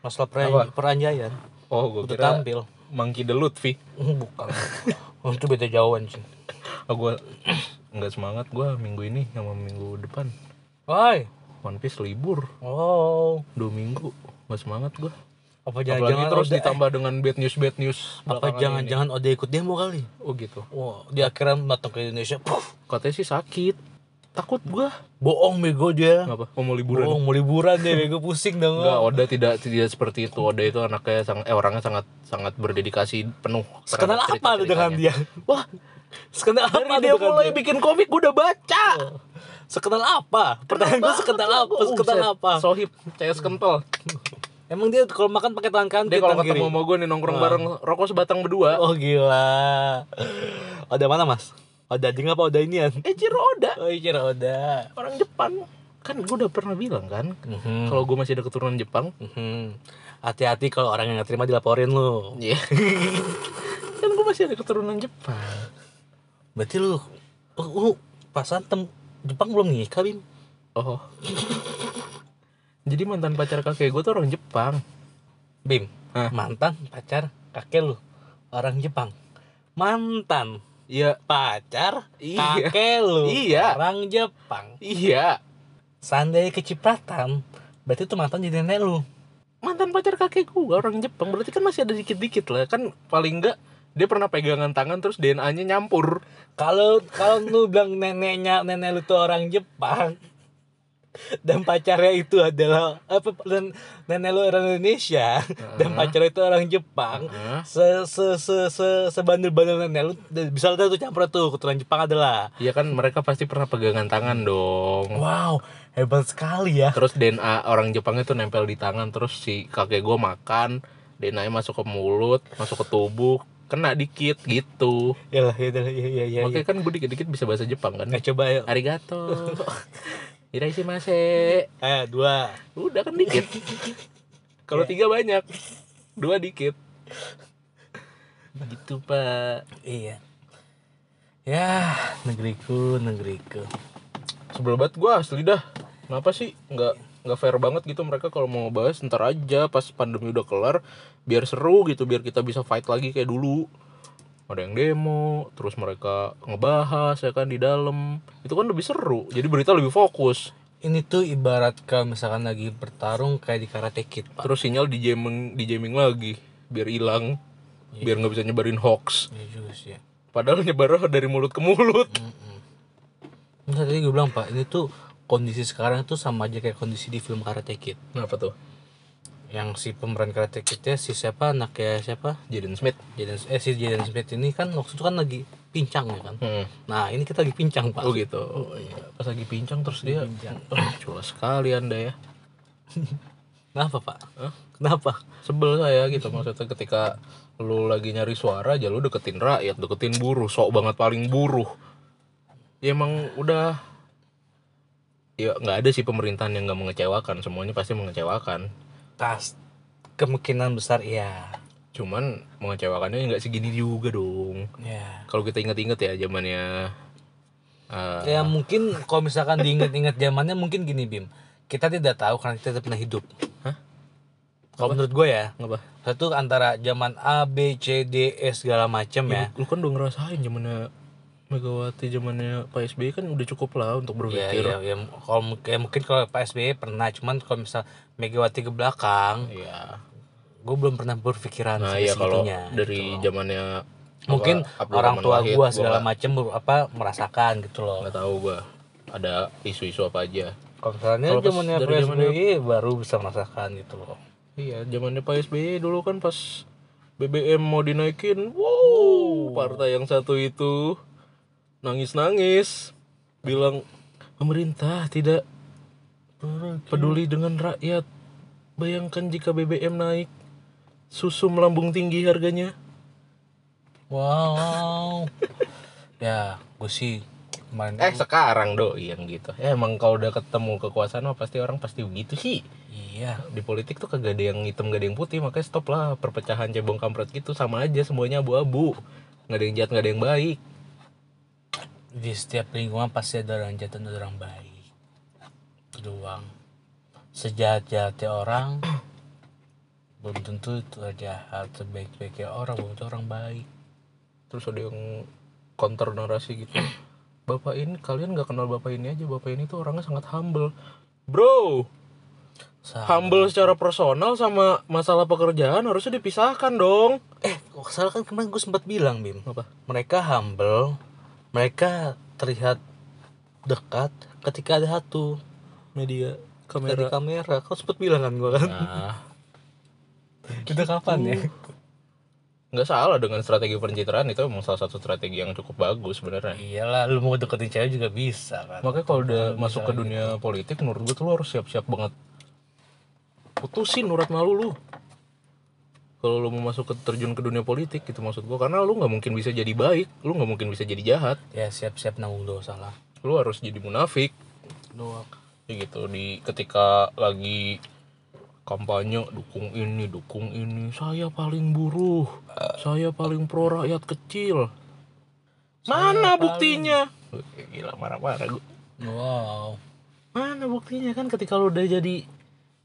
Masalah Apa? per peranjaian. Oh gue butuh kira tampil. Mangki the Lutfi. Bukan. [LAUGHS] Oh, itu beda jauh anjing. Oh, gue [CLEARS THROAT] nggak semangat gue minggu ini sama minggu depan. Woi. One Piece libur. Oh. Dua minggu. Nggak semangat gue apa Apalagi jangan-jangan terus Oda- ditambah dengan bad news bad news apa belakangan jangan-jangan Oda ikut demo kali ini. oh gitu wah dia akhirnya datang ke Indonesia Puff, katanya sih sakit takut gue bohong bego dia apa oh, mau liburan bohong mau liburan deh bego pusing dong Enggak, Oda tidak tidak seperti itu. Oda itu anaknya sangat eh orangnya sangat sangat berdedikasi penuh. terhadap apa lu dengan dia Wah, Sekenal apa Dari dia mulai dia? bikin komik gue udah baca. Sekenal apa? Pertanyaan gue sekenal apa? Sekenal apa? Sohib, CS kental. [LAUGHS] Emang dia kalau makan pakai tangan kanan Dia kalau ketemu sama gue nih nongkrong bareng rokok sebatang berdua. Oh gila. Oda mana mas? Oda ding apa Oda inian? Eh Oda, Oh iya Oda. orang Jepang. Kan gue udah pernah bilang kan, Mhm. kalau gue masih ada keturunan Jepang. Mhm. Hati-hati kalau orang yang nggak terima dilaporin lu. Iya. [LAUGHS] kan gue masih ada keturunan Jepang. Berarti lu, oh, lu pasan tem Jepang belum nikah Bim? Oh. [LAUGHS] Jadi mantan pacar kakek gue tuh orang Jepang. Bim, Hah? mantan pacar kakek lu orang Jepang. Mantan Iya, pacar Iya. kakek lu Iya. orang Jepang. iya. Seandainya kecipratan, berarti itu mantan jadi nenek lu. Mantan pacar kakek gue orang Jepang. Berarti kan masih ada dikit-dikit lah. Kan paling enggak dia pernah pegangan tangan terus DNA-nya nyampur. Kalau kalau lu bilang neneknya nenek lu tuh orang Jepang dan pacarnya itu adalah apa dan nenek lu orang Indonesia dan pacarnya itu orang Jepang Heeh. se se se se sebandel-bandel nenek lu dan bisa tuh campur tuh keturunan Jepang adalah Iya kan mereka pasti pernah pegangan tangan dong. wow hebat sekali ya Terus DNA orang Jepang itu nempel di tangan terus si kakek gue makan, DNA-nya masuk ke mulut, masuk ke tubuh, kena dikit gitu. ya lah ya ya ya ya, Makanya kan gue dikit-dikit bisa bahasa Jepang kan. Nah, coba ya Arigato. [LAUGHS] Iraishimase. eh dua Udah kan dikit. [LAUGHS] Kalau tiga banyak, dua dikit. Gitu pak. iya ya negeriku negeriku Sebel banget gue asli dah. Kenapa sih nggak nggak fair banget gitu mereka kalau mau bahas ntar aja pas pandemi udah kelar biar seru gitu biar kita bisa fight lagi kayak dulu ada yang demo terus mereka ngebahas ya kan di dalam. Itu kan lebih seru. Jadi berita lebih fokus. Ini tuh ibarat kalau misalkan lagi bertarung kayak di karate kid pak. Terus sinyal di jamming di jamming lagi biar hilang biar nggak bisa nyebarin hoax. Iya juga sih ya. padahal nyebar dari mulut ke mulut. Enggak tadi gue bilang pak, ini tuh kondisi sekarang tuh sama aja kayak kondisi di film Karate Kid. kenapa tuh Yang si pemeran Karate Kidnya si siapa anaknya siapa? Jaden Smith Jaden eh si Jaden Smith ini kan waktu itu kan lagi pincang ya kan. hmm. Nah ini kita lagi pincang pak. oh gitu oh, iya. pas lagi pincang terus dia oh, culas sekali anda ya [LAUGHS] Kenapa pak? Hah? Kenapa? sebel saya gitu maksudnya ketika lu lagi nyari suara aja lu deketin rakyat deketin buruh sok banget paling buruh ya emang udah ya nggak ada sih pemerintahan yang nggak mengecewakan semuanya pasti mengecewakan Tas kemungkinan besar iya. cuman mengecewakannya nggak segini juga dong Ya. kalau kita inget-inget ya zamannya eh, Ya mungkin kalau misalkan diingat-ingat zamannya mungkin gini Bim. Kita tidak tahu karena kita tidak pernah hidup. Hah? Kalau menurut gue ya, apa satu antara zaman A, B, C, D, E segala macam ya. lu kan udah ngerasain zamannya Megawati zamannya Pak SBY kan udah cukup lah untuk berpikir ya, ya, kalau mungkin ya mungkin kalau Pak SBY pernah, cuman kalau misal Megawati ke belakang, Iya. gue belum pernah berpikiran Nah iya kalau dari gitu. zamannya mungkin apa, orang tua gue segala macam apa merasakan gitu loh. nggak tahu gua ada isu-isu apa aja. Kalau misalnya zamannya Pak SBY baru bisa merasakan gitu loh. Iya, zamannya Pak SBY dulu kan pas BBM mau dinaikin, wow, partai yang satu itu nangis-nangis, bilang pemerintah tidak peduli dengan rakyat. Bayangkan jika BBM naik, susu melambung tinggi harganya. Wow. [LAUGHS] ya, gue sih kemarin Eh sekarang doi yang gitu. Ya, emang kalau udah ketemu kekuasaan mah pasti orang pasti begitu sih. iya. Di politik tuh kagak ada yang hitam gak ada yang putih makanya stop lah perpecahan cebong kampret gitu sama aja semuanya abu-abu. Nggak ada yang jahat nggak ada yang baik. Di setiap lingkungan pasti ada orang jahat dan ada orang baik. Doang. Sejahat-jahatnya orang [COUGHS] belum tentu itu jahat sebaik-baiknya orang belum tentu orang baik Terus ada yang counter narasi gitu. [COUGHS] Bapak ini kalian nggak kenal bapak ini aja bapak ini tuh orangnya sangat humble. Bro, Sa- humble secara personal sama masalah pekerjaan harusnya dipisahkan dong. eh kok salah kan kemarin gue sempat bilang bim Apa? mereka humble mereka terlihat dekat ketika ada satu Media kamera. di kamera. kau sempat bilang kan gue kan? Nah, [LAUGHS] itu kapan ya? Nggak salah dengan strategi pencitraan itu emang salah satu strategi yang cukup bagus sebenarnya. Iyalah lu mau deketin cewek juga bisa kan? Makanya kalau udah masuk ke dunia politik menurut gue tuh lu harus siap-siap banget. Putusin urat malu lu kalau lu mau masuk ke terjun ke dunia politik gitu maksud gue karena lu nggak mungkin bisa jadi baik lu nggak mungkin bisa jadi jahat. Ya siap-siap nanggung dosa lah. Lu harus jadi munafik. Doang kayak gitu di ketika lagi kampanye dukung ini dukung ini saya paling buruh saya paling pro rakyat kecil. Mana buktinya? Gila marah-marah gue wow. Mana buktinya? Kan ketika lu udah jadi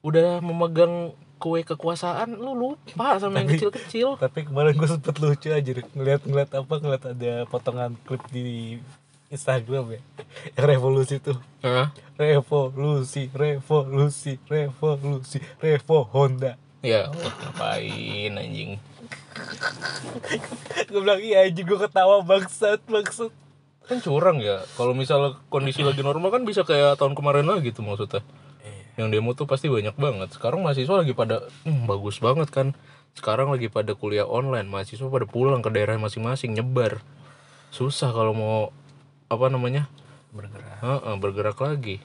udah memegang kue kekuasaan lu lupa sama yang kecil-kecil. tapi kemarin gue sempet lucu aja ngeliat ngeliat apa ngeliat ada potongan klip di Instagram ya. Yang revolusi tuh. Hah? revolusi revolusi revolusi revo Honda. Ya ngapain anjing? [LAUGHS] Gue bilang iya aja gue ketawa bangsat bangsat. Kan curang ya kalau misalnya kondisi lagi normal kan bisa kayak tahun kemarin lagi tuh maksudnya yang demo tuh pasti banyak banget. Sekarang mahasiswa lagi pada hmm, bagus banget kan. Sekarang lagi pada kuliah online mahasiswa pada pulang ke daerah masing-masing nyebar. Susah kalau mau apa namanya? Bergerak. Heeh, bergerak lagi.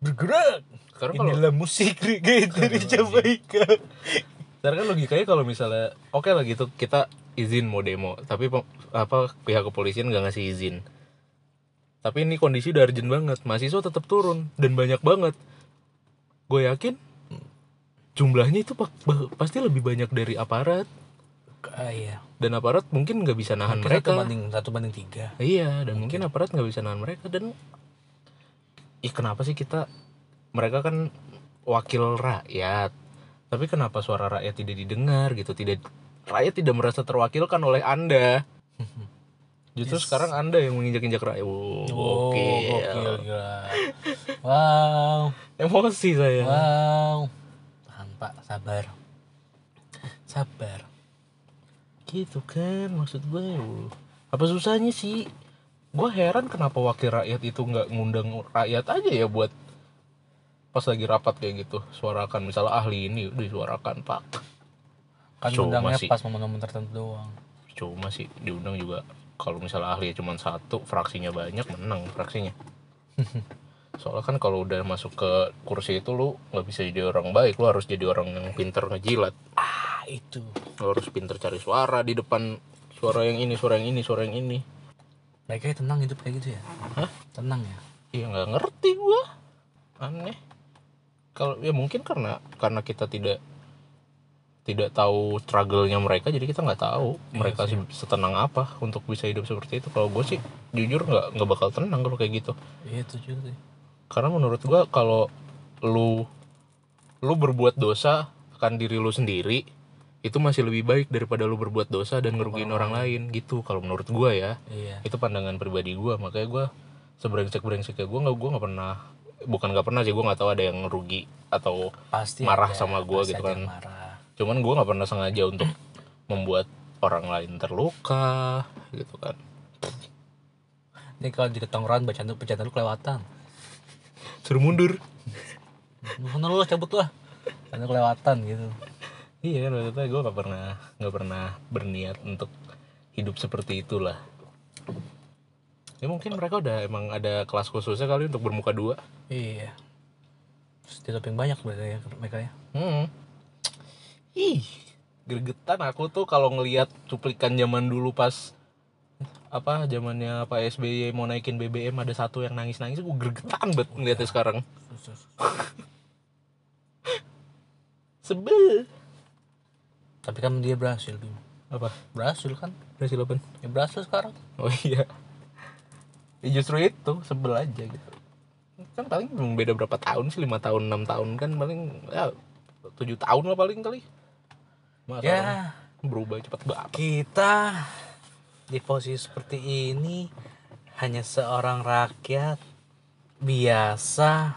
Bergerak! Sekarang kalau inilah musik reggae dari Jamaika sekarang kan logikanya kalau misalnya oke lah gitu kita izin mau demo tapi apa pihak kepolisian nggak ngasih izin. Tapi ini kondisi udah urgent banget mahasiswa tetap turun dan banyak banget gue yakin jumlahnya itu pasti lebih banyak dari aparat. Iya. Dan aparat mungkin nggak bisa nahan Mungkin mereka. satu banding satu banding tiga. Iya dan mungkin. aparat nggak bisa nahan mereka. Dan ih kenapa sih kita mereka kan wakil rakyat. Tapi kenapa suara rakyat tidak didengar gitu? Tidak rakyat tidak merasa terwakilkan oleh anda. [LAUGHS] Justru sekarang anda yang menginjak-injak rakyat. Wow, Oh, oke gokil, gila. Wow, emosi saya wow. Tahan pak, sabar. Sabar. gitu kan maksud gue apa susahnya sih gue heran kenapa wakil rakyat itu nggak ngundang rakyat aja ya buat pas lagi rapat kayak gitu suarakan misalnya ahli ini disuarakan pak Kan Cuma undangnya sih. pas momen-momen tertentu doang. cuma sih diundang juga kalau misalnya ahli cuma satu fraksinya banyak menang fraksinya [LAUGHS] soalnya kan kalau udah masuk ke kursi itu lu nggak bisa jadi orang baik lu harus jadi orang yang pinter ngejilat Ah, itu. lu harus pinter cari suara di depan suara yang ini suara yang ini suara yang ini Mereka tenang hidup kayak gitu ya? Hah? Tenang ya? Iya nggak ngerti gua aneh kalau ya mungkin karena karena kita tidak tidak tahu struggle-nya mereka jadi kita nggak tahu mereka sih setenang apa untuk bisa hidup seperti itu kalau gue sih jujur nggak nggak bakal tenang kalau kayak gitu Iya itu juga sih. Karena menurut gua kalau lu lu berbuat dosa akan diri lu sendiri itu masih lebih baik daripada lu berbuat dosa dan ngerugiin orang lain gitu kalau menurut gua ya Iya. itu pandangan pribadi gua makanya gua sebrengsek brengseknya gua nggak gua nggak pernah bukan nggak pernah sih gua nggak tahu ada yang rugi atau Pasti marah ada, sama gua gitu kan. Marah. cuman gua nggak pernah sengaja untuk membuat orang lain terluka gitu kan Ini kalau di ketongkrongan baca lu baca lu kelewatan. Suruh mundur Mana lu lah, cabut lah. Karena kelewatan gitu. iya kan maksudnya gua nggak pernah nggak pernah berniat untuk hidup seperti itulah ya mungkin mereka udah emang ada kelas khususnya kali untuk bermuka dua Iya. Di doping banyak berarti ya mereka ya. Hmm. Ih, gregetan aku tuh kalau ngelihat cuplikan zaman dulu pas apa zamannya Pak SBY mau naikin BBM ada satu yang nangis-nangis gue gregetan banget ngeliatnya sekarang. [LAUGHS] Sebel. Tapi kan dia berhasil Bim. Apa? Berhasil kan? Berhasil apa? Ya berhasil sekarang. Oh iya. Ya justru itu sebel aja gitu. Kan paling beda berapa tahun sih? lima tahun, enam tahun kan paling ya tujuh tahun lah paling kali. Masa Ya. orang berubah cepat banget. Kita di posisi seperti ini hanya seorang rakyat biasa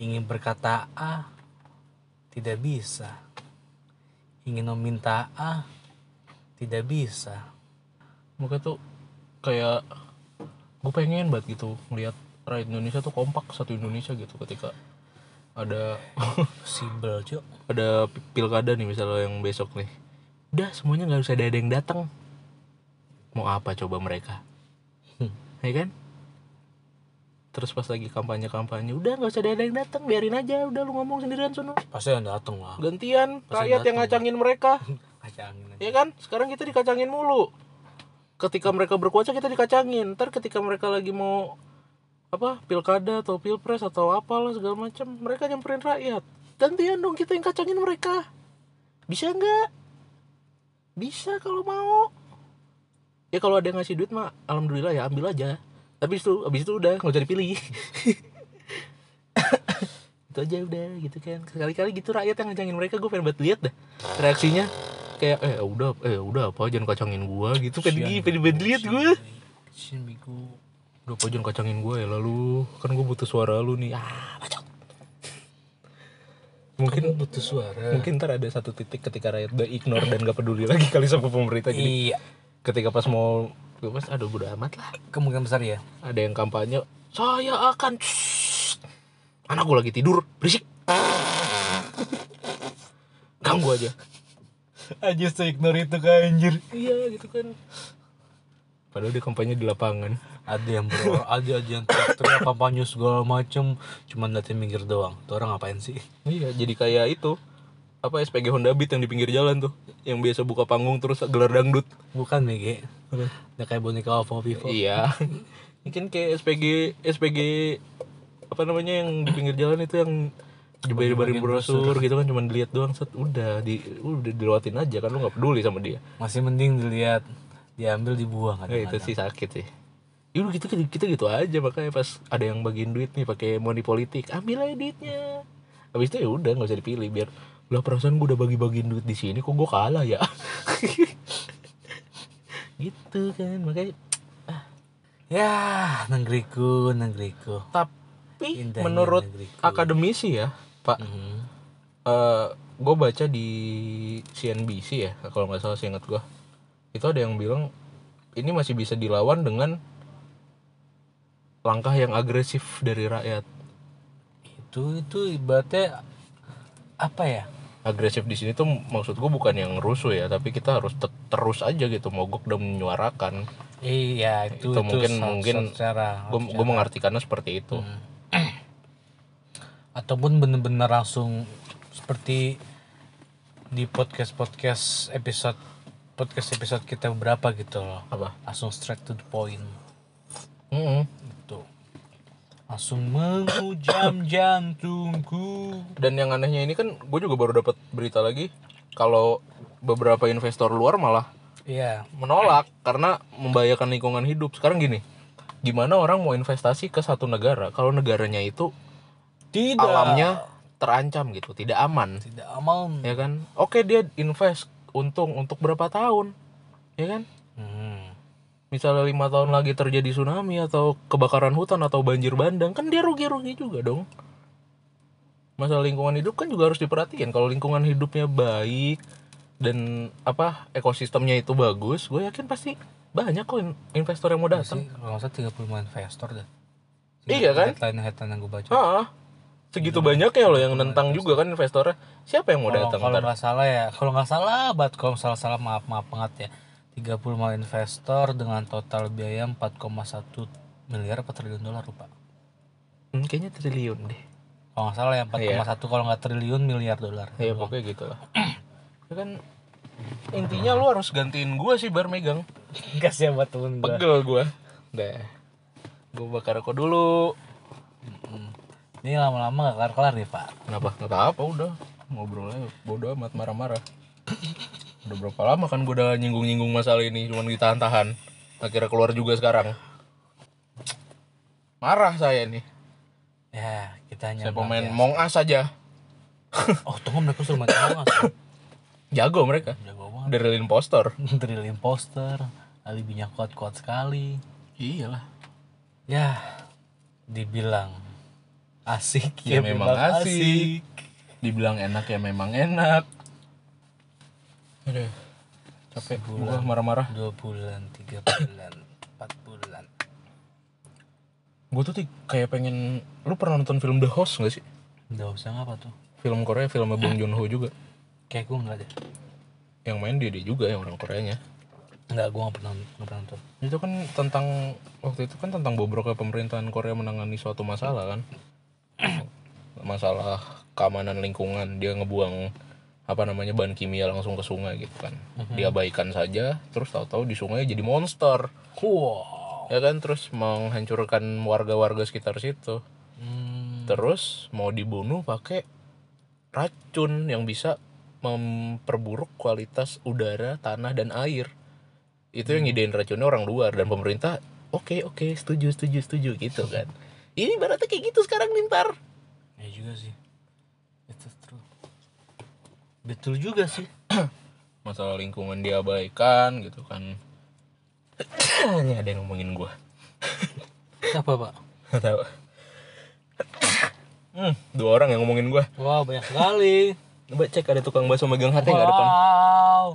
ingin berkata A tidak bisa. Ingin meminta A tidak bisa. Makanya tuh kayak gue pengen banget gitu ngeliat rakyat Indonesia tuh kompak satu Indonesia gitu ketika ada [LAUGHS] Sibel, Cuk. ada pilkada nih misalnya yang besok nih udah semuanya nggak usah ada yang datang mau apa coba mereka? Hmm. ya kan? Terus pas lagi kampanye kampanye udah nggak usah ada yang datang biarin aja udah lu ngomong sendirian sono. Pasti yang dateng lah. Gantian Pasti rakyat yang datang. ngacangin mereka. [LAUGHS] Kacangin aja. ya kan? Sekarang kita dikacangin mulu. Ketika mereka berkuasa kita dikacangin. Ntar ketika mereka lagi mau apa pilkada atau pilpres atau apalah segala macam mereka nyamperin rakyat. Gantian dong kita yang kacangin mereka. Bisa nggak? Bisa kalau mau ya kalau ada yang ngasih duit mah alhamdulillah ya ambil aja. Tapi itu abis itu udah nggak usah dipilih. [LAUGHS] Itu aja udah gitu kan. Sekali-kali gitu rakyat yang ngacangin mereka gue pengen banget lihat dah reaksinya. Kayak eh udah eh udah apa jangan kacangin gua gitu. Pengen Kasian, pengen banget lihat gue udah apa jangan kacangin gue ya lalu. Kan gue butuh suara lu nih. Ah bacot. Mungkin Kamu butuh suara. mungkin ntar ada satu titik ketika rakyat udah ignore dan gak peduli lagi kali sama pemerintah jadi iya ketika pas mau pas aduh udah amat lah. Kemungkinan besar ya? Ada yang kampanye saya akan Shh. anak gue lagi tidur berisik. Ganggu aja. Aja saya ignore itu kan anjir. Iya gitu kan. Padahal dia kampanye di lapangan. Ada yang bro ada aja yang teriak kampanye segala macem. Cuman liatin minggir doang. Tuh orang ngapain sih? Iya jadi kayak itu apa SPG Honda Beat yang di pinggir jalan tuh yang biasa buka panggung terus gelar dangdut. Bukan Mege udah kayak boneka Oppo Vivo. Iya. [LAUGHS] Mungkin kayak SPG SPG apa namanya yang di pinggir jalan itu yang dibayarin brosur. gitu kan cuman dilihat doang set udah di udah dilewatin aja kan lu nggak peduli sama dia. Masih mending dilihat diambil dibuang kan Eh, itu sih sakit sih. Yaudah gitu kita gitu aja makanya pas ada yang bagiin duit nih pakai money politik ambil aja duitnya. Habis itu ya udah nggak usah dipilih biar lah perasaan gue udah bagi-bagiin duit di sini kok gue kalah ya? Gitu kan makanya ya negeriku negeriku. Tapi Indahnya menurut negeriku. akademisi ya pak Mhm. gue baca di CNBC ya kalau nggak salah seingat gue itu ada yang bilang ini masih bisa dilawan dengan langkah yang agresif dari rakyat. Itu itu ibaratnya apa ya agresif di sini tuh maksud gue bukan yang rusuh ya tapi kita harus te- terus aja gitu mogok dan menyuarakan. Iya itu Itu mungkin- sa- mungkin secara gue gue mengartikannya seperti itu. Ataupun bener-bener langsung seperti di podcast podcast episode podcast episode kita berapa gitu loh. Apa? Langsung straight to the point. Mm-mm. gitu langsung menghujam [COUGHS] jantungku. Dan yang anehnya ini kan gue juga baru dapat berita lagi kalau beberapa investor luar malah iya. menolak karena membahayakan lingkungan hidup. Sekarang gini gimana orang mau investasi ke satu negara kalau negaranya itu tidak. alamnya terancam gitu tidak aman. Tidak aman. Ya kan? Oke dia invest untung untuk berapa tahun? Ya kan. Misalnya lima tahun lagi terjadi tsunami atau kebakaran hutan atau banjir bandang kan dia rugi-rugi juga dong. Masalah lingkungan hidup kan juga harus diperhatikan kalau lingkungan hidupnya baik dan apa ekosistemnya itu bagus gue yakin pasti banyak kok in- investor yang mau datang. sih kalau nggak salah 35 investor dah. Iya kan? headline headline yang gue baca. Ah segitu banyak ya loh yang nentang juga kan investornya. Siapa yang mau datang kalau nggak salah ya kalau nggak salah bat kalau salah salah maaf maaf banget ya 35 investor dengan total biaya 4,1 miliar apa triliun dolar lupa. Hmm, kayaknya triliun deh. Kalau nggak salah ya 4,1 kalau nggak triliun miliar dolar. Ya pokoknya gitu lah. Ya kan intinya lu harus gantiin gue sih bar megang. Enggak sih buat temen gue pegel gue deh. Gue bakar rokok dulu. Ini lama-lama gak kelar kelar nih pak. Kenapa? Nggak tahu apa udah. Ngobrolnya bodo amat marah-marah udah berapa lama kan gue udah nyinggung-nyinggung masalah ini cuman ditahan-tahan. Akhirnya keluar juga sekarang. Marah saya nih ya kita hanya saya pemain ya. Mong As aja. [LAUGHS] Oh tunggu mereka suruh main Among Us. jago mereka. Jago banget. Dari impostor drill imposter alibinya kuat-kuat sekali. Iyalah. Ya dibilang asik ya, memang asik. dibilang enak ya memang enak aduh capek gue marah-marah. dua bulan tiga bulan [COUGHS] empat bulan. Gue tuh kayak pengen lu pernah nonton film The Host gak sih? Nggak usah ngapa tuh? Film Korea filmnya Bong Joon Ho juga. Kayak gue nggak deh yang main dia dia juga yang orang Koreanya. Enggak, gue gak pernah, gak pernah nonton. itu kan tentang waktu itu kan tentang bobroknya pemerintahan Korea menangani suatu masalah kan? [COUGHS] Masalah keamanan lingkungan dia ngebuang apa namanya bahan kimia langsung ke sungai gitu kan. Diabaikan saja terus tahu-tahu di sungai jadi monster. Wow. ya kan terus menghancurkan warga-warga sekitar situ. Hmm. terus mau dibunuh pakai racun yang bisa memperburuk kualitas udara tanah dan air. Itu yang ngidein racunnya orang luar dan pemerintah oke oke setuju setuju setuju gitu kan. [LAUGHS] Ini berarti kayak gitu sekarang nintar Ya juga sih. Betul juga sih. [CLEARS THROAT] masalah lingkungan diabaikan gitu kan [CLEARS THROAT] ini ada yang ngomongin gua [LAUGHS] Siapa, Pak? nggak tahu [CLEARS THROAT] hmm, dua orang yang ngomongin gua Wow, banyak sekali. coba cek ada tukang bakso megang hati nggak depan Wow.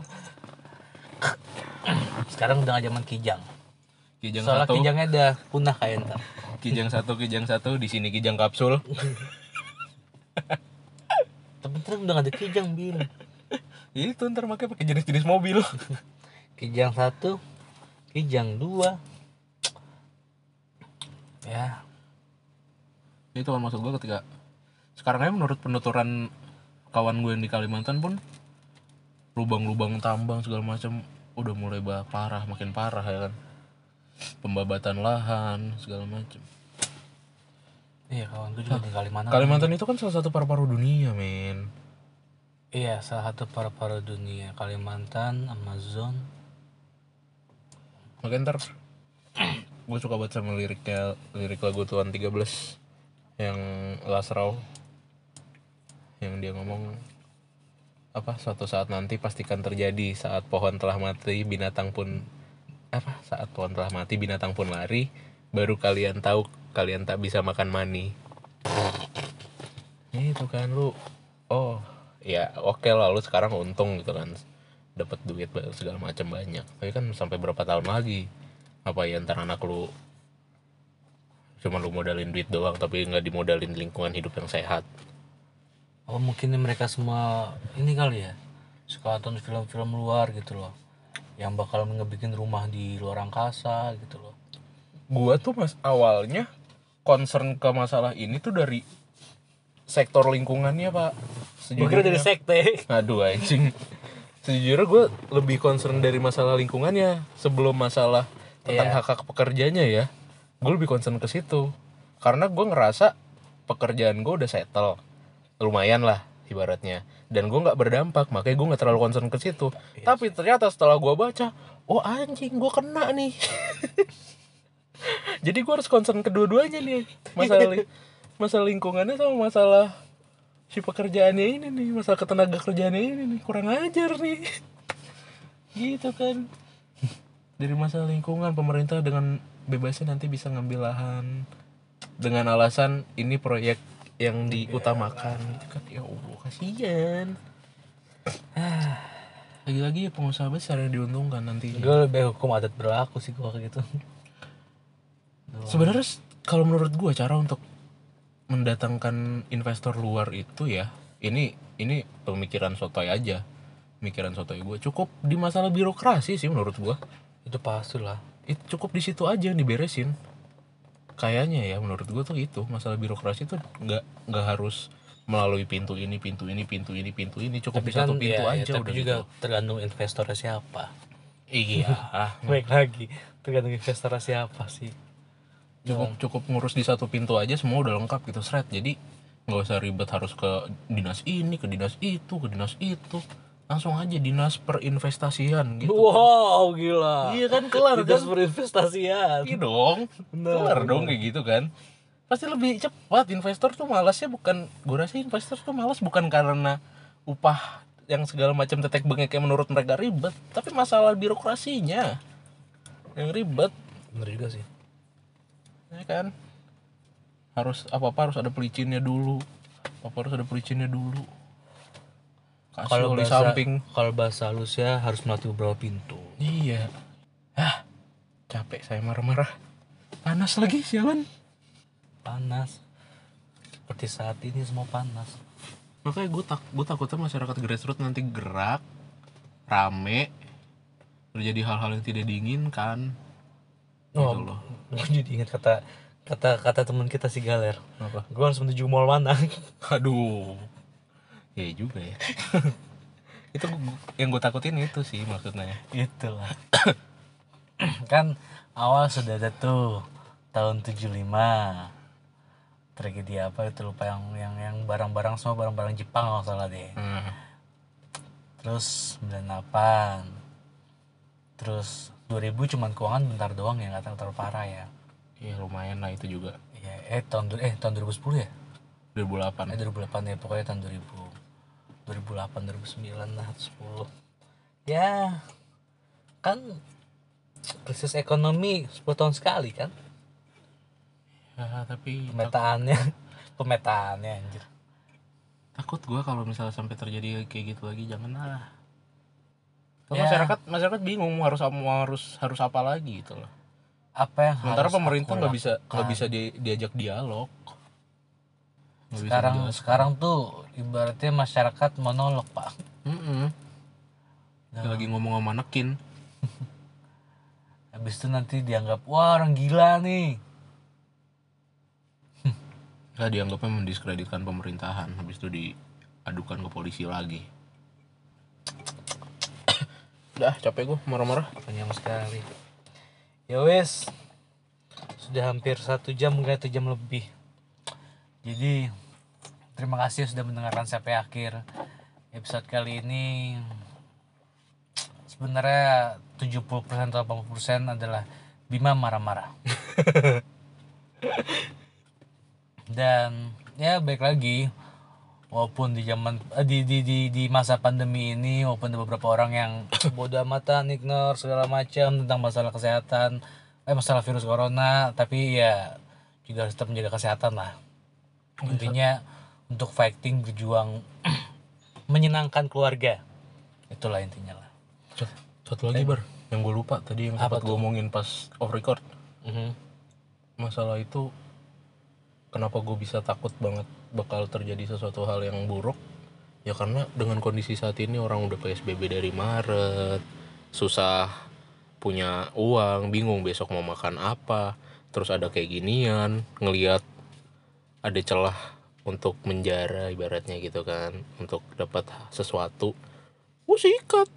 Sekarang udah zaman kijang. kijang Soalnya satu kijangnya udah punah kayak ntar. kijang satu kijang satu di sini kijang kapsul [LAUGHS] Ntar udah gak ada kijang, Bil. [LAUGHS] itu ntar makanya pakai jenis-jenis mobil [LAUGHS] Kijang satu, kijang dua. Ya, itu kan maksud gue ketika sekarang aja menurut penuturan kawan gue yang di Kalimantan pun lubang-lubang tambang segala macam udah mulai bah parah makin parah ya kan pembabatan lahan segala macam iya kawan gue juga di Kalimantan. Kalimantan itu kan salah satu paru-paru dunia men. Iya, salah satu paru-paru dunia. Kalimantan, Amazon. makanya ntar. Gue suka banget sama liriknya lirik lagu Tuan 13 yang Lasrau yang dia ngomong apa suatu saat nanti pastikan terjadi. Saat pohon telah mati binatang pun apa saat pohon telah mati binatang pun lari baru kalian tahu kalian tak bisa makan mani. Ya itu kan lu. Oh ya oke lah lu sekarang untung gitu kan. Dapat duit segala macam banyak. Tapi kan sampai berapa tahun lagi? Apa ya ntar anak lu cuma lu modalin duit doang tapi nggak dimodalin lingkungan hidup yang sehat? Oh mungkin mereka semua ini kali ya suka nonton film-film luar gitu loh. Yang bakal ngebikin rumah di luar angkasa gitu loh. Gua tuh mas awalnya concern ke masalah ini tuh dari sektor lingkungannya pak. Gue kira dari sekte. Aduh anjing. Sejujurnya gue lebih concern dari masalah lingkungannya sebelum masalah tentang Iya. hak hak pekerjanya ya. Gue lebih concern ke situ. Karena gue ngerasa pekerjaan gue udah settle. Lumayan lah ibaratnya. Dan gue nggak berdampak makanya gue nggak terlalu concern ke situ. Tapi ternyata setelah gue baca oh anjing gue kena nih [LAUGHS] jadi gue harus concern kedua-duanya nih masalah li- masalah lingkungannya sama masalah si pekerjaannya ini nih masalah ketenaga kerjaannya ini nih kurang ajar nih. Gitu kan. Dari masalah lingkungan pemerintah dengan bebasnya nanti bisa ngambil lahan dengan alasan ini proyek yang diutamakan. gitu kan. Ya allah kasihan. Lagi-lagi pengusaha besar yang diuntungkan nanti. Gue lebih hukum adat berlaku sih gue kayak gitu sebenarnya kalau menurut gua cara untuk mendatangkan investor luar itu ya ini ini pemikiran sotoy aja. Pemikiran sotoy gue cukup di masalah birokrasi sih menurut gua. Itu pasti lah. Itu cukup di situ aja yang diberesin. Kayaknya ya menurut gue tuh itu. Masalah birokrasi tuh nggak nggak harus melalui pintu ini pintu ini pintu ini pintu ini. Cukup tapi di satu kan pintu ya, aja ya, tapi udah juga gitu. tergantung investornya siapa. Iya ah, [LAUGHS] baik lagi. Tergantung investornya siapa sih cukup cukup ngurus di satu pintu aja semua udah lengkap gitu seret. Jadi nggak usah ribet harus ke dinas ini ke dinas itu ke dinas itu. Langsung aja dinas perinvestasian gitu wow gila. Iya kan kelar kan? Dinas perinvestasian. Iya dong kelar dong kayak gitu kan. Pasti lebih cepat investor tuh malasnya bukan gue rasa investor tuh malas bukan karena upah yang segala macam tetek bengek yang menurut mereka ribet tapi masalah birokrasinya yang ribet. Bener juga sih ya kan? Harus apa apa harus ada pelicinnya dulu. Apa harus ada pelicinnya dulu. Kalau bahasa samping. kalau bahasa halusnya harus melalui beberapa pintu. Iya. Ah capek saya marah-marah. Panas lagi sialan panas. Seperti saat ini semua panas. Makanya gue tak gue takutnya masyarakat grassroots nanti gerak rame terjadi hal-hal yang tidak diinginkan Oh, gitu loh [LAUGHS] gue jadi ingat kata kata kata teman kita si Galer. apa Gue harus menuju mall mana? [LAUGHS] aduh ya juga ya [LAUGHS] itu yang gue takutin itu sih maksudnya Itulah. [COUGHS] kan awal sudah ada tuh tahun 75 tragedi apa itu lupa yang yang yang barang-barang semua barang-barang Jepang kalau salah deh hmm. terus 98 terus 2000 cuman keuangan bentar doang ya nggak terlalu parah ya. Ya lumayan lah itu juga. Ya eh tahun eh tahun 2010 ya? 2008 eh 2008 ya pokoknya tahun 2000 2008 2009 lah 10 ya kan krisis ekonomi 10 tahun sekali kan? Ya tapi pemetaannya [LAUGHS] pemetaannya anjir. Takut gue kalau misalnya sampai terjadi kayak gitu lagi jangan lah Ya. masyarakat masyarakat bingung harus harus harus apa lagi gitu loh. Apa yang sementara harus pemerintah nggak bisa nggak bisa di- diajak dialog. Bisa sekarang sekarang tuh ibaratnya masyarakat monolog pak. Mm-mm. Nah. lagi ngomong sama nekin [LAUGHS] habis itu nanti dianggap wah orang gila nih. Nggak dianggapnya mendiskreditkan pemerintahan. Habis itu diadukan ke polisi lagi udah capek gue marah-marah. Panjang sekali. Ya wes. Sudah hampir satu jam enggak satu jam lebih. Jadi terima kasih sudah mendengarkan sampai akhir episode kali ini. Sebenarnya 70% atau 80% adalah Bima marah-marah. [LAUGHS] Dan ya baik lagi walaupun di zaman eh, di, di di di masa pandemi ini walaupun ada beberapa orang yang [CLEARS THROAT] bodoh amatan ignore segala macam tentang masalah kesehatan eh masalah virus corona tapi ya juga harus tetap menjaga kesehatan lah. Intinya untuk fighting berjuang [CLEARS THROAT] menyenangkan keluarga. Itulah intinya lah. Sat- satu lagi bar. Yang gue lupa tadi yang sempat gue omongin pas off record. Mhm. masalah itu kenapa gue bisa takut banget bakal terjadi sesuatu hal yang buruk ya karena dengan kondisi saat ini orang udah PSBB dari Maret susah punya uang bingung besok mau makan apa terus ada kayak ginian ngelihat ada celah untuk menjara ibaratnya gitu kan untuk dapat sesuatu gue sikat.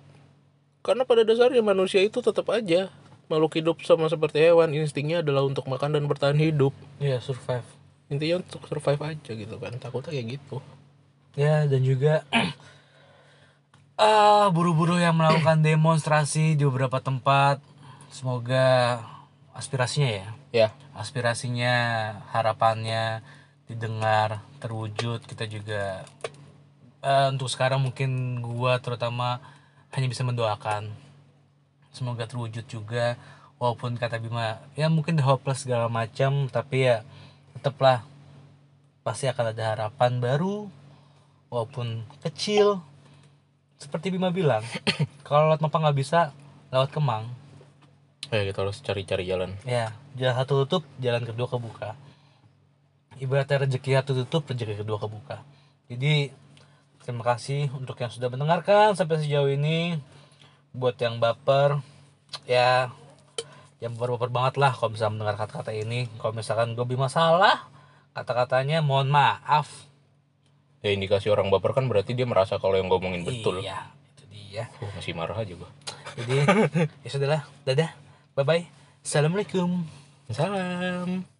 Karena pada dasarnya manusia itu tetap aja makhluk hidup sama seperti hewan instingnya adalah untuk makan dan bertahan hidup. Ya survive intinya untuk survive aja gitu kan takutnya kayak gitu. Ya dan juga [CLEARS THROAT] ah buru-buru yang melakukan [CLEARS THROAT] demonstrasi di beberapa tempat. Semoga aspirasinya ya. Ya. Aspirasinya harapannya didengar terwujud. Kita juga eh, untuk sekarang mungkin gua terutama hanya bisa mendoakan. Semoga terwujud juga. Walaupun kata Bima ya mungkin hopeless segala macam tapi ya tetaplah pasti akan ada harapan baru walaupun kecil. Seperti Bima bilang [COUGHS] kalau lewat Mampang nggak bisa lewat Kemang. Ya kita harus cari-cari jalan. Ya jalan satu tutup jalan kedua kebuka. Ibaratnya rezeki satu tutup rezeki kedua kebuka. Jadi terima kasih untuk yang sudah mendengarkan sampai sejauh ini. Buat yang baper ya yang baper-baper banget lah kalau bisa mendengar kata-kata ini. Kalau misalkan gue masalah kata-katanya mohon maaf. Ya indikasi orang baper kan berarti dia merasa kalau yang ngomongin betul. Iya itu dia. Oh, masih marah aja gua. Jadi ya sudahlah. Dadah. Bye bye assalamualaikum. Salam